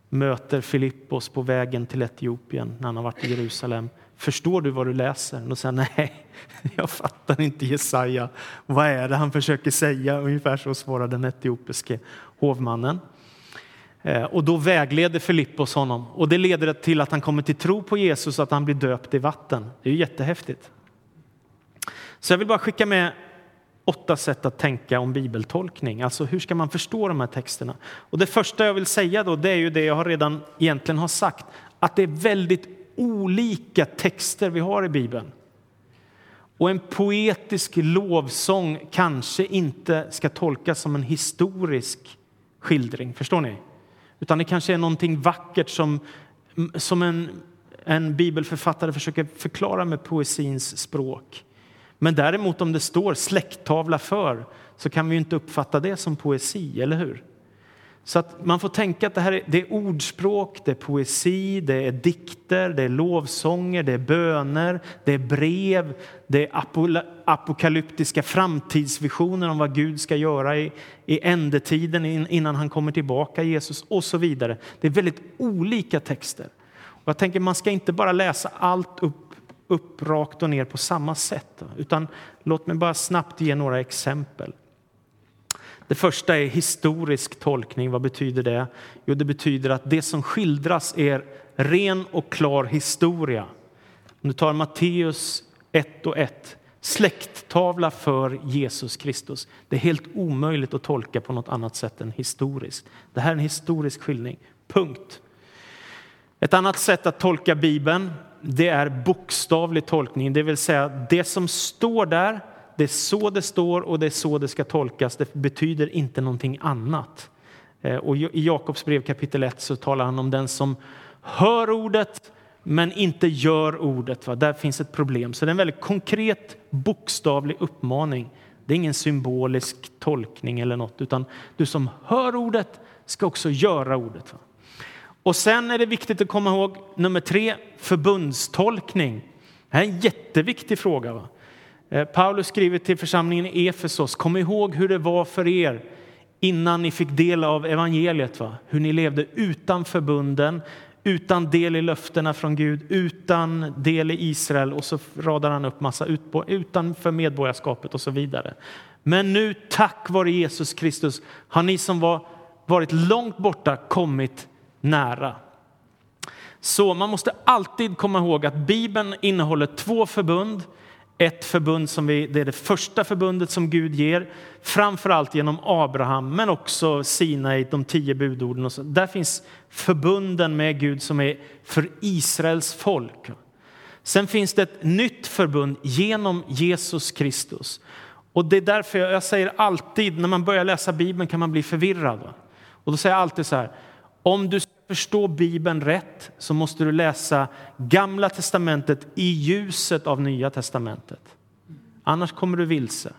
möter Filippos på vägen till Etiopien när han har varit i Jerusalem. Förstår du vad du läser? Och då säger nej, jag fattar inte Jesaja. Vad är det han försöker säga? Ungefär så svarar den etiopiske hovmannen. Eh, och då vägleder Filippos honom och det leder till att han kommer till tro på Jesus och att han blir döpt i vatten. Det är ju jättehäftigt. Så jag vill bara skicka med åtta sätt att tänka om bibeltolkning. Alltså hur ska man förstå de här texterna? Och det första jag vill säga då, det är ju det jag redan egentligen har sagt, att det är väldigt olika texter vi har i Bibeln. Och en poetisk lovsång kanske inte ska tolkas som en historisk skildring, förstår ni? Utan det kanske är någonting vackert som, som en, en bibelförfattare försöker förklara med poesins språk. Men däremot om det står släkttavla för så kan vi inte uppfatta det som poesi, eller hur? Så att man får tänka att det här är, det är ordspråk, det är poesi, det är dikter, det är lovsånger, det är böner, det är brev, det är apokalyptiska framtidsvisioner om vad Gud ska göra i, i ändetiden innan han kommer tillbaka, Jesus, och så vidare. Det är väldigt olika texter. Och jag tänker man ska inte bara läsa allt upp upp rakt och ner på samma sätt. Utan låt mig bara snabbt ge några exempel. Det första är historisk tolkning. Vad betyder det? Jo, det betyder att det som skildras är ren och klar historia. Om du tar Matteus 1 och 1, släkttavla för Jesus Kristus. Det är helt omöjligt att tolka på något annat sätt än historiskt. Det här är en historisk skildring. Punkt. Ett annat sätt att tolka Bibeln det är bokstavlig tolkning, det vill säga det som står där, det är så det står och det är så det ska tolkas. Det betyder inte någonting annat. Eh, och I Jakobs brev kapitel 1 så talar han om den som hör ordet men inte gör ordet. Va? Där finns ett problem. Så det är en väldigt konkret bokstavlig uppmaning. Det är ingen symbolisk tolkning eller något, utan du som hör ordet ska också göra ordet. Va? Och sen är det viktigt att komma ihåg nummer tre, förbundstolkning. Det här är en jätteviktig fråga. Va? Eh, Paulus skriver till församlingen i Efesos, kom ihåg hur det var för er innan ni fick del av evangeliet. Va? Hur ni levde utan förbunden, utan del i löftena från Gud, utan del i Israel och så radar han upp massa utanför medborgarskapet och så vidare. Men nu tack vare Jesus Kristus har ni som var, varit långt borta kommit nära. Så man måste alltid komma ihåg att Bibeln innehåller två förbund. Ett förbund som vi, det är det första förbundet som Gud ger, framför allt genom Abraham, men också Sinai, de tio budorden. Och så. Där finns förbunden med Gud som är för Israels folk. Sen finns det ett nytt förbund genom Jesus Kristus. Och det är därför jag, jag säger alltid, när man börjar läsa Bibeln kan man bli förvirrad. Och då säger jag alltid så här, om du förstå Bibeln rätt så måste du läsa Gamla testamentet i ljuset av Nya testamentet. Annars kommer du vilse.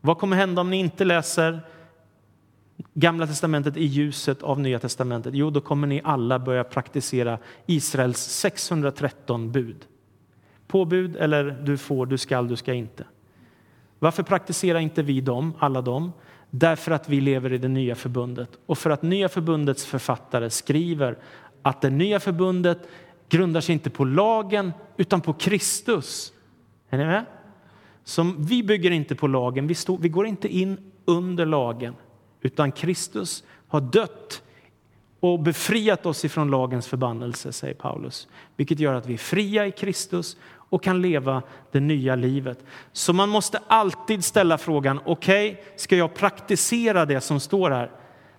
Vad kommer hända om ni inte läser Gamla testamentet i ljuset av Nya testamentet? Jo, då kommer ni alla börja praktisera Israels 613 bud. Påbud eller du får, du skall, du ska inte. Varför praktiserar inte vi dem, alla dem? Därför att vi lever i det nya förbundet och för att nya förbundets författare skriver att det nya förbundet grundar sig inte på lagen utan på Kristus. Är ni med? Som vi bygger inte på lagen, vi, stod, vi går inte in under lagen, utan Kristus har dött och befriat oss ifrån lagens förbannelse, säger Paulus. Vilket gör att vi är fria i Kristus och kan leva det nya livet. Så man måste alltid ställa frågan, okej, okay, ska jag praktisera det som står här?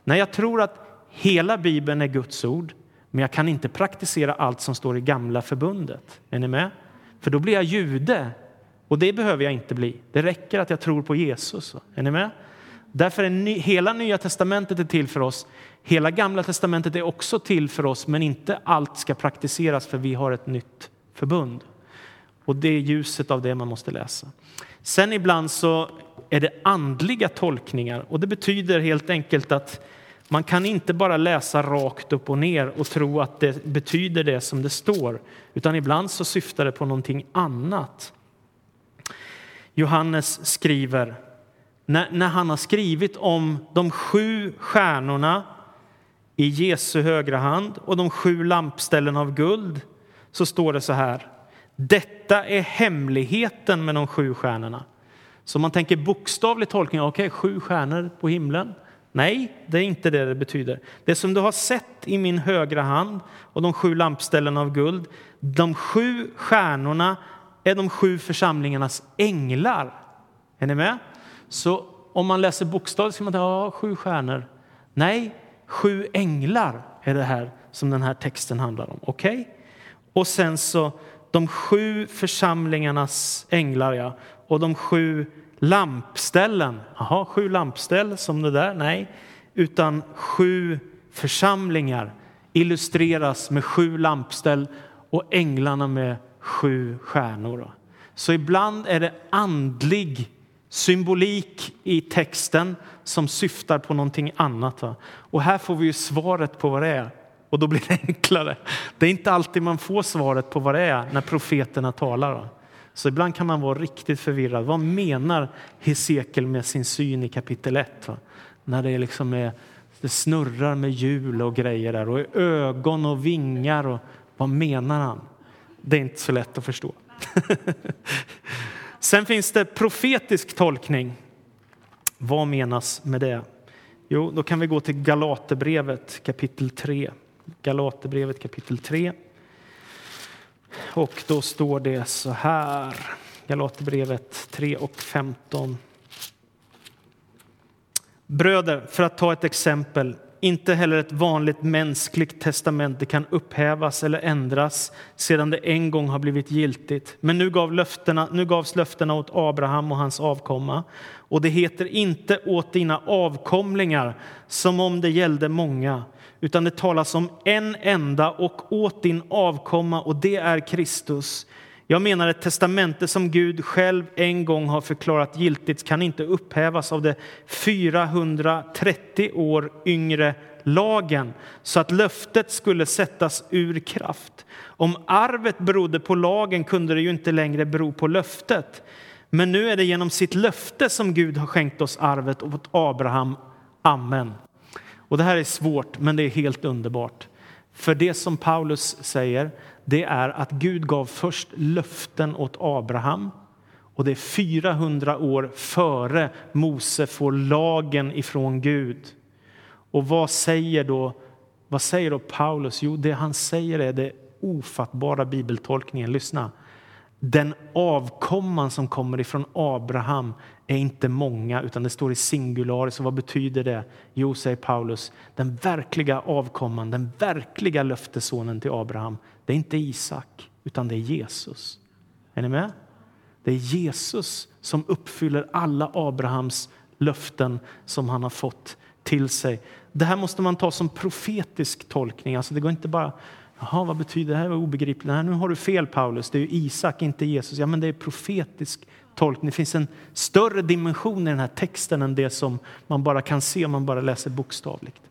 Nej, jag tror att hela Bibeln är Guds ord, men jag kan inte praktisera allt som står i gamla förbundet. Är ni med? För då blir jag jude och det behöver jag inte bli. Det räcker att jag tror på Jesus. Är ni med? Därför är ny, hela Nya testamentet är till för oss. Hela Gamla testamentet är också till för oss, men inte allt ska praktiseras för vi har ett nytt förbund. Och det är ljuset av det man måste läsa. Sen ibland så är det andliga tolkningar och det betyder helt enkelt att man kan inte bara läsa rakt upp och ner och tro att det betyder det som det står, utan ibland så syftar det på någonting annat. Johannes skriver, när, när han har skrivit om de sju stjärnorna i Jesu högra hand och de sju lampställen av guld, så står det så här. Detta är hemligheten med de sju stjärnorna. Så man tänker bokstavlig tolkning, okej, okay, sju stjärnor på himlen. Nej, det är inte det det betyder. Det som du har sett i min högra hand och de sju lampställen av guld, de sju stjärnorna är de sju församlingarnas änglar. Är ni med? Så om man läser bokstavligt så man tänka, ja, sju stjärnor. Nej, sju änglar är det här som den här texten handlar om. Okej? Okay? Och sen så de sju församlingarnas änglar, ja, och de sju lampställen. Jaha, sju lampställ som det där? Nej, utan sju församlingar illustreras med sju lampställ och änglarna med sju stjärnor. Så ibland är det andlig symbolik i texten som syftar på någonting annat. Och här får vi ju svaret på vad det är. Och då blir det enklare. Det är inte alltid man får svaret på vad det är när profeterna talar. Så ibland kan man vara riktigt förvirrad. Vad menar Hesekiel med sin syn i kapitel 1? När det, liksom är, det snurrar med hjul och grejer där och ögon och vingar. Och, vad menar han? Det är inte så lätt att förstå. Sen finns det profetisk tolkning. Vad menas med det? Jo, då kan vi gå till Galaterbrevet kapitel 3. Galaterbrevet kapitel 3. Och då står det så här. Galaterbrevet 3 och 15. Bröder, för att ta ett exempel. Inte heller ett vanligt mänskligt testamente kan upphävas eller ändras sedan det en gång har blivit giltigt. Men nu, gav löftena, nu gavs löftena åt Abraham och hans avkomma. Och det heter inte åt dina avkomlingar som om det gällde många utan det talas om en enda och åt din avkomma, och det är Kristus. Jag menar ett testamente som Gud själv en gång har förklarat giltigt kan inte upphävas av det 430 år yngre lagen så att löftet skulle sättas ur kraft. Om arvet berodde på lagen kunde det ju inte längre bero på löftet. Men nu är det genom sitt löfte som Gud har skänkt oss arvet åt Abraham. Amen. Och det här är svårt, men det är helt underbart. För det som Paulus säger, det är att Gud gav först löften åt Abraham och det är 400 år före Mose får lagen ifrån Gud. Och vad säger då, vad säger då Paulus? Jo, det han säger är det ofattbara bibeltolkningen. Lyssna. Den avkomman som kommer ifrån Abraham är inte många, utan det står i singular. Så vad betyder det? Jo, säger Paulus, den verkliga avkomman, den verkliga löftesonen till Abraham, det är inte Isak, utan det är Jesus. Är ni med? Det är Jesus som uppfyller alla Abrahams löften som han har fått till sig. Det här måste man ta som profetisk tolkning. Alltså det går inte bara Jaha, vad betyder det här? Vad obegripligt. Nej, nu har du fel Paulus. Det är Isak, inte Jesus. Ja, men det är profetisk tolkning. Det finns en större dimension i den här texten än det som man bara kan se om man bara läser bokstavligt.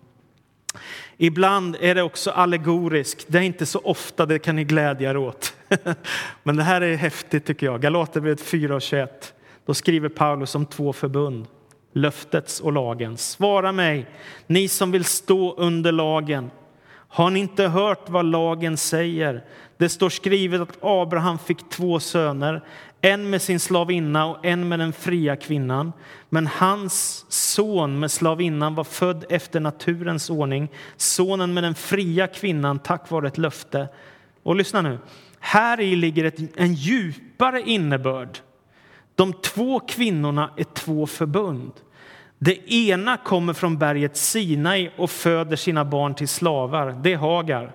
Ibland är det också allegoriskt. Det är inte så ofta, det kan ni glädja er åt. Men det här är häftigt tycker jag. Galaterbrevet 4 och 21. Då skriver Paulus om två förbund, löftets och lagens. Svara mig, ni som vill stå under lagen. Har ni inte hört vad lagen säger? Det står skrivet att Abraham fick två söner. en med sin slavinna och en med den fria kvinnan. Men hans son med slavinnan var född efter naturens ordning, sonen med den fria kvinnan tack vare ett löfte. Och lyssna nu, här i ligger ett, en djupare innebörd. De två kvinnorna är två förbund. Det ena kommer från berget Sinai och föder sina barn till slavar. Det är Hagar.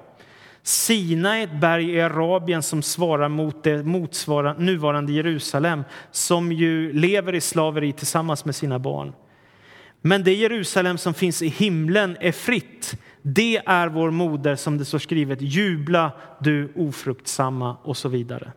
Sinai är ett berg i Arabien som svarar mot det motsvarar nuvarande Jerusalem som ju lever i slaveri tillsammans med sina barn. Men det Jerusalem som finns i himlen är fritt. Det är vår moder, som det står skrivet. Jubla, du ofruktsamma, och så vidare.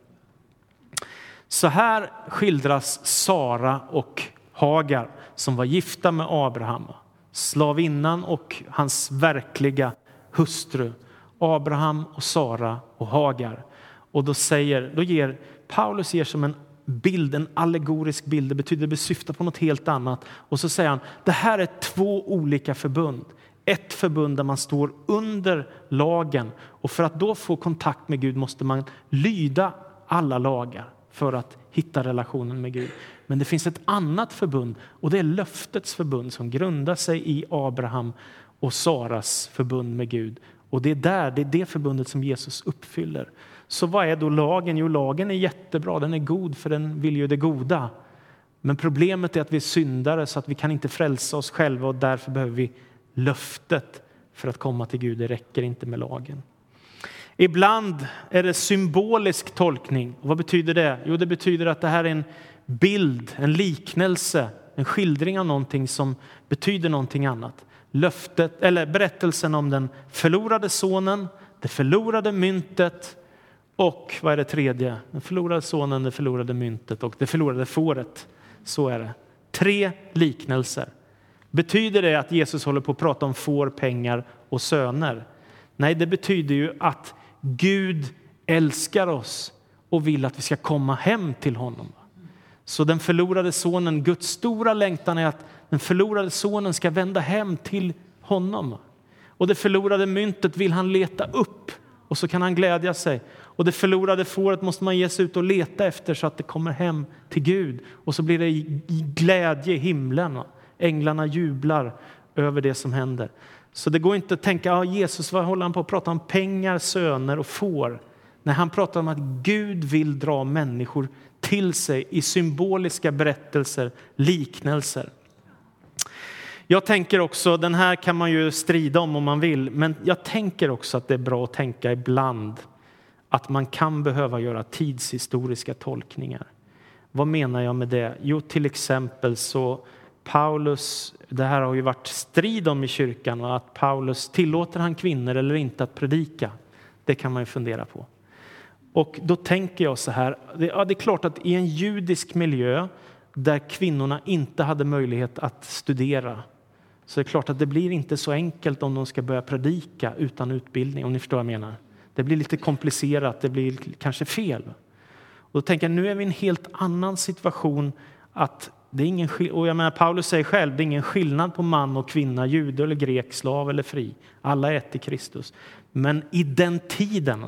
Så här skildras Sara och Hagar som var gifta med Abraham, slavinnan och hans verkliga hustru. Abraham och Sara och Hagar. Och då, säger, då ger Paulus ger som en bild, en allegorisk bild. Det betyder det syftar på något helt annat. Och så säger han, det här är två olika förbund. Ett förbund där man står under lagen och för att då få kontakt med Gud måste man lyda alla lagar för att hitta relationen med Gud. Men det finns ett annat förbund och det är löftets förbund som grundar sig i Abraham och Saras förbund med Gud. Och det är där, det är det förbundet som Jesus uppfyller. Så vad är då lagen? Jo, lagen är jättebra, den är god för den vill ju det goda. Men problemet är att vi är syndare så att vi kan inte frälsa oss själva och därför behöver vi löftet för att komma till Gud. Det räcker inte med lagen. Ibland är det symbolisk tolkning. Och vad betyder det? Jo, det betyder att det här är en bild, en liknelse, en skildring av någonting som betyder någonting annat. Löftet, eller berättelsen om den förlorade sonen, det förlorade myntet och vad är det tredje? Den förlorade sonen, det förlorade myntet och det förlorade fåret. Så är det. Tre liknelser. Betyder det att Jesus håller på att prata om får, pengar och söner? Nej, det betyder ju att Gud älskar oss och vill att vi ska komma hem till honom. Så den förlorade sonen, Guds stora längtan är att den förlorade sonen ska vända hem till honom. Och det förlorade myntet vill han leta upp och så kan han glädja sig. Och det förlorade fåret måste man ge sig ut och leta efter så att det kommer hem till Gud. Och så blir det glädje i himlen. Änglarna jublar över det som händer. Så det går inte att tänka, ah, Jesus, vad håller han på att prata om? Pengar, söner och får. När han pratar om att Gud vill dra människor till sig i symboliska berättelser, liknelser. Jag tänker också, den här kan man ju strida om om man vill, men jag tänker också att det är bra att tänka ibland att man kan behöva göra tidshistoriska tolkningar. Vad menar jag med det? Jo, till exempel så Paulus, det här har ju varit strid om i kyrkan och att Paulus tillåter han kvinnor eller inte att predika. Det kan man ju fundera på. Och då tänker jag så här, det, ja, det är klart att i en judisk miljö där kvinnorna inte hade möjlighet att studera så det är klart att det blir inte så enkelt om de ska börja predika utan utbildning, om ni förstår vad jag menar. Det blir lite komplicerat, det blir kanske fel. Och då tänker jag, nu är vi i en helt annan situation. att det är ingen, och jag menar, Paulus säger själv, det är ingen skillnad på man och kvinna, jude eller grek, slav eller fri. Alla är ett i Kristus. Men i den tiden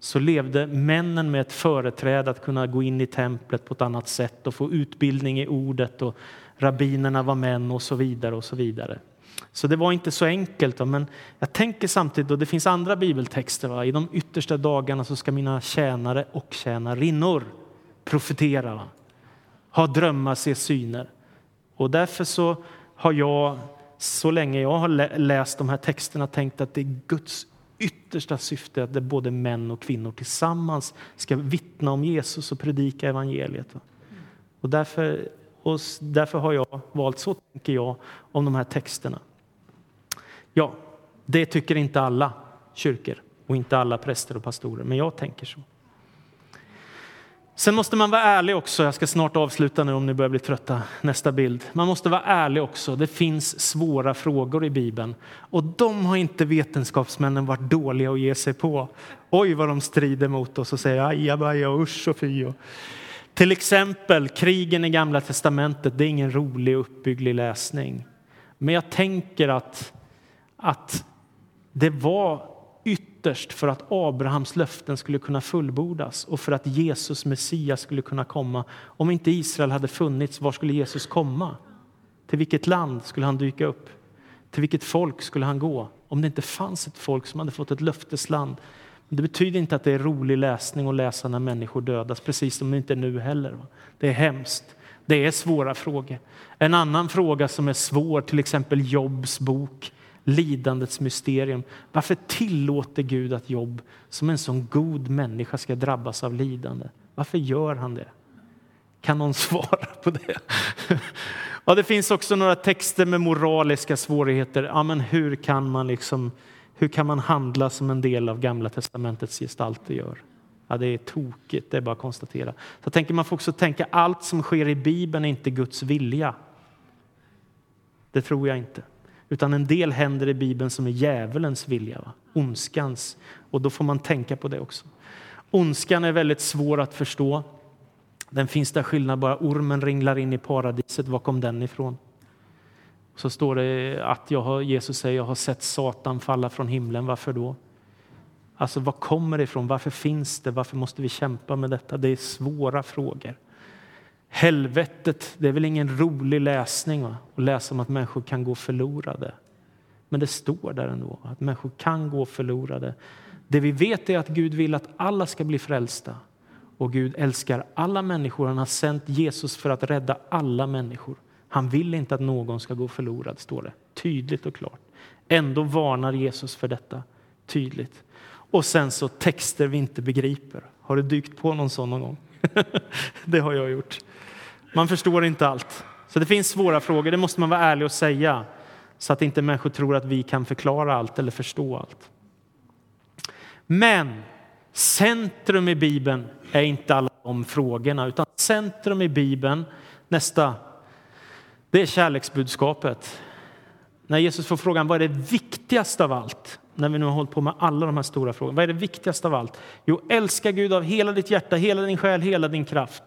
så levde männen med ett företräde att kunna gå in i templet på ett annat sätt och få utbildning i ordet och rabbinerna var män och så vidare och så vidare. Så det var inte så enkelt. Då, men jag tänker samtidigt, och det finns andra bibeltexter, va? i de yttersta dagarna så ska mina tjänare och tjänarinnor profetera, va? Ha drömmar, se syner. Och därför så har jag, så länge jag har läst de här texterna, tänkt att det är Guds yttersta syfte att det både män och kvinnor tillsammans ska vittna om Jesus och predika evangeliet. Och därför, och därför har jag valt, så tänker jag, om de här texterna. Ja, det tycker inte alla kyrkor och inte alla präster och pastorer, men jag tänker så. Sen måste man vara ärlig också. Jag ska snart avsluta nu om ni börjar bli trötta. Nästa bild. Man måste vara ärlig också. Det finns svåra frågor i Bibeln och de har inte vetenskapsmännen varit dåliga att ge sig på. Oj, vad de strider mot oss och säger ajabaja, och usch och fy. Till exempel krigen i Gamla testamentet. Det är ingen rolig uppbygglig läsning. Men jag tänker att, att det var ytterst för att Abrahams löften skulle kunna fullbordas och för att Jesus Messias skulle kunna komma. Om inte Israel hade funnits, var skulle Jesus komma? Till vilket land skulle han dyka upp? Till vilket folk skulle han gå? Om det inte fanns ett folk som hade fått ett löftesland. Det betyder inte att det är rolig läsning att läsa när människor dödas, precis som det inte är nu heller. Det är hemskt. Det är svåra frågor. En annan fråga som är svår, till exempel Jobs bok, lidandets mysterium. Varför tillåter Gud att Jobb, som en sån god människa, ska drabbas av lidande? Varför gör han det? Kan någon svara på det? Ja, det finns också några texter med moraliska svårigheter. Ja, men hur, kan man liksom, hur kan man handla som en del av Gamla testamentets gestalter gör? Ja, det är tokigt, det är bara att konstatera. Så jag tänker, man får också tänka allt som sker i Bibeln är inte Guds vilja. Det tror jag inte. Utan en del händer i Bibeln som är djävulens vilja, va? ondskans. Och då får man tänka på det också. Ondskan är väldigt svår att förstå. Den finns där skillnad bara. Ormen ringlar in i paradiset. Var kom den ifrån? Så står det att jag har, Jesus säger jag har sett Satan falla från himlen. Varför då? Alltså, var kommer det ifrån? Varför finns det? Varför måste vi kämpa med detta? Det är svåra frågor. Helvetet, det är väl ingen rolig läsning va? att läsa om att människor kan gå förlorade. Men det står där ändå, att människor kan gå förlorade. Det vi vet är att Gud vill att alla ska bli frälsta. Och Gud älskar alla människor. Han har sänt Jesus för att rädda alla människor. Han vill inte att någon ska gå förlorad, står det tydligt och klart. Ändå varnar Jesus för detta tydligt. Och sen så texter vi inte begriper. Har du dykt på någon sån någon gång? det har jag gjort. Man förstår inte allt. Så det finns svåra frågor, det måste man vara ärlig och säga. Så att inte människor tror att vi kan förklara allt eller förstå allt. Men centrum i Bibeln är inte alla de frågorna, utan centrum i Bibeln, nästa, det är kärleksbudskapet. När Jesus får frågan vad är det viktigaste av allt, när vi nu har hållit på med alla de här stora frågorna, vad är det viktigaste av allt? Jo, älska Gud av hela ditt hjärta, hela din själ, hela din kraft.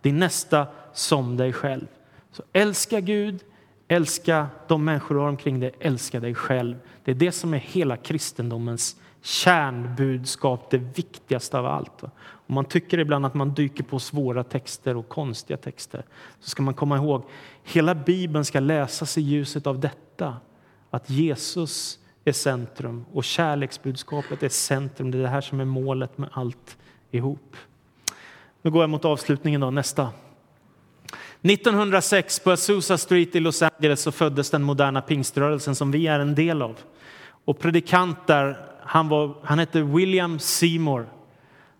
Din nästa som dig själv. Så älska Gud, älska de människor du har omkring dig, älska dig själv. Det är det som är hela kristendomens kärnbudskap, det viktigaste av allt. Om man tycker ibland att man dyker på svåra texter och konstiga texter så ska man komma ihåg hela Bibeln ska läsas i ljuset av detta. Att Jesus är centrum och kärleksbudskapet är centrum. Det är det här som är målet med allt ihop. Nu går jag mot avslutningen. då, nästa. 1906 på Azusa Street i Los Angeles så föddes den moderna pingströrelsen som vi är en del av. Och predikant där, han, var, han hette William Seymour.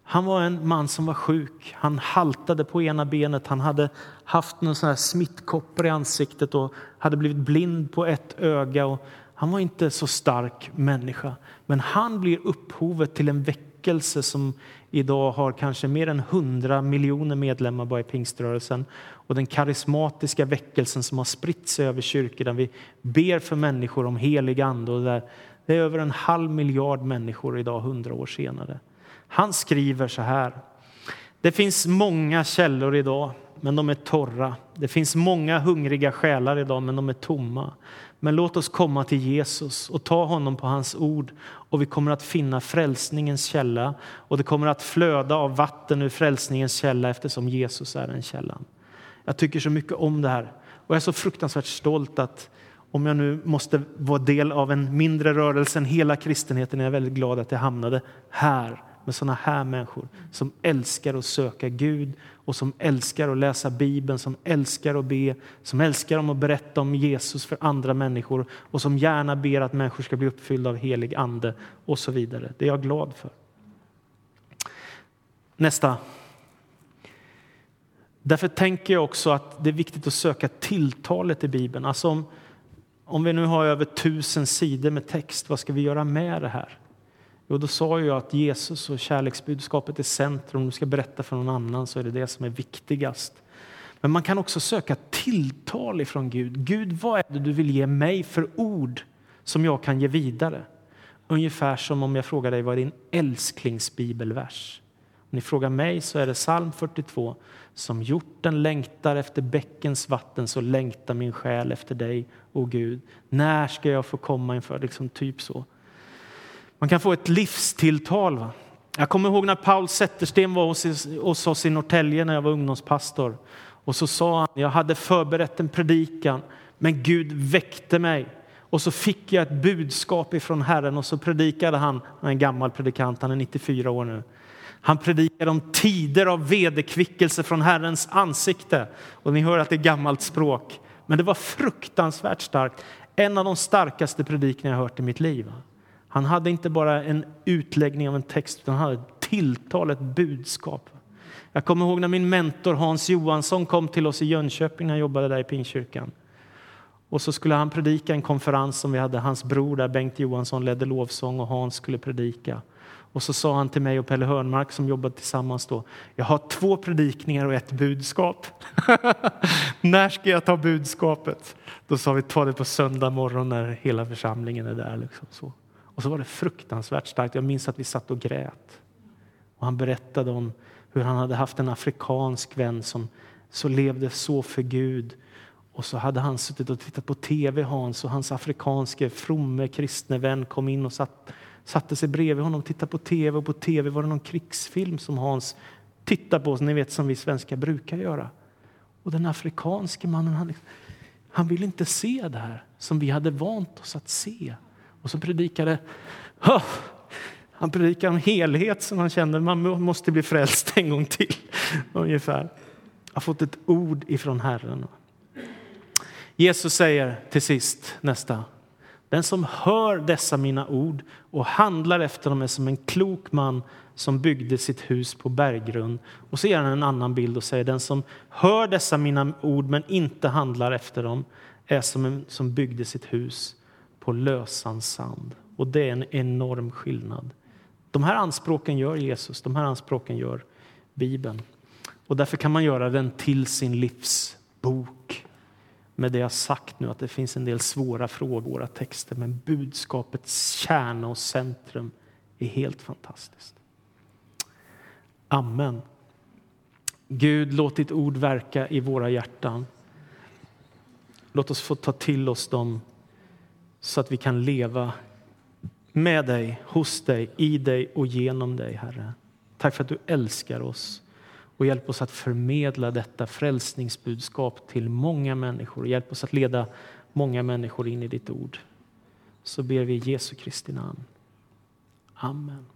Han var en man som var sjuk. Han haltade på ena benet. Han hade haft någon sån här smittkoppor i ansiktet och hade blivit blind på ett öga. Och han var inte så stark människa. Men han blir upphovet till en väckelse som idag har kanske mer än 100 miljoner medlemmar bara i pingströrelsen. Och den karismatiska väckelsen som har spritt sig över kyrkor där vi ber för människor om helig ande. Och där det är över en halv miljard människor idag, hundra år senare. Han skriver så här. Det finns många källor idag, men de är torra. Det finns många hungriga själar idag, men de är tomma. Men låt oss komma till Jesus och ta honom på hans ord och vi kommer att finna frälsningens källa och det kommer att flöda av vatten ur frälsningens källa eftersom Jesus är den källan. Jag tycker så mycket om det här och jag är så fruktansvärt stolt att om jag nu måste vara del av en mindre rörelse än hela kristenheten är jag väldigt glad att jag hamnade här med såna här människor som älskar att söka Gud och som älskar att läsa Bibeln, som älskar att be, som älskar att berätta om Jesus för andra människor och som gärna ber att människor ska bli uppfyllda av helig ande och så vidare. Det är jag glad för. Nästa. Därför tänker jag också att det är viktigt att söka tilltalet i Bibeln. Alltså om, om vi nu har över tusen sidor med text, vad ska vi göra med det här? Jo, då sa jag att Jesus och kärleksbudskapet är centrum. Om du ska berätta för någon annan så är det det som är viktigast. Men man kan också söka tilltal ifrån Gud. Gud, vad är det du vill ge mig för ord som jag kan ge vidare? Ungefär som om jag frågar dig vad är din älsklingsbibelvers? Om ni frågar mig så är det psalm 42. Som hjorten längtar efter bäckens vatten så längtar min själ efter dig, o Gud. När ska jag få komma inför? Liksom typ så. Man kan få ett livstilltal. Va? Jag kommer ihåg när Paul Zettersten var hos, hos oss i Norrtälje när jag var ungdomspastor. Och så sa han, jag hade förberett en predikan, men Gud väckte mig. Och så fick jag ett budskap ifrån Herren och så predikade han, han är en gammal predikant, han är 94 år nu. Han predikade om tider av vederkvickelse från Herrens ansikte. Och ni hör att det är gammalt språk. Men det var fruktansvärt starkt. En av de starkaste predikningar jag hört i mitt liv. Han hade inte bara en utläggning av en text, utan han hade ett tilltal, ett budskap. Jag kommer ihåg när min mentor Hans Johansson kom till oss i Jönköping när jag jobbade där i Pingstkyrkan. Och så skulle han predika en konferens som vi hade. Hans bror där, Bengt Johansson, ledde lovsång och Hans skulle predika. Och så sa han till mig och Pelle Hörnmark som jobbade tillsammans då. Jag har två predikningar och ett budskap. när ska jag ta budskapet? Då sa vi ta det på söndag morgon när hela församlingen är där. Liksom så. Och så var det fruktansvärt starkt. Jag minns att vi satt och grät. Och han berättade om hur han hade haft en afrikansk vän som så levde så för Gud. Och så hade han suttit och tittat på tv, Hans, och hans afrikanske fromme kristne vän kom in och satt, satte sig bredvid honom och tittade på tv. Och på tv var det någon krigsfilm som Hans tittade på, ni vet som vi svenskar brukar göra. Och den afrikanske mannen, han, han ville inte se det här som vi hade vant oss att se. Och så predikade oh, han predikade om helhet som han kände man måste bli frälst en gång till. Ungefär. Jag har fått ett ord ifrån Herren. Jesus säger till sist, nästa. Den som hör dessa mina ord och handlar efter dem är som en klok man som byggde sitt hus på berggrund. Och så ger han en annan bild och säger den som hör dessa mina ord men inte handlar efter dem är som en som byggde sitt hus på lösan sand. Och det är en enorm skillnad. De här anspråken gör Jesus, de här anspråken gör Bibeln. Och därför kan man göra den till sin livsbok. Med det jag sagt nu, att det finns en del svåra frågor i våra texter, men budskapets kärna och centrum är helt fantastiskt. Amen. Gud, låt ditt ord verka i våra hjärtan. Låt oss få ta till oss dem så att vi kan leva med dig, hos dig, i dig och genom dig, Herre. Tack för att du älskar oss och hjälp oss att förmedla detta frälsningsbudskap till många människor. Hjälp oss att leda många människor in i ditt ord. Så ber vi i Jesu Kristi namn. Amen.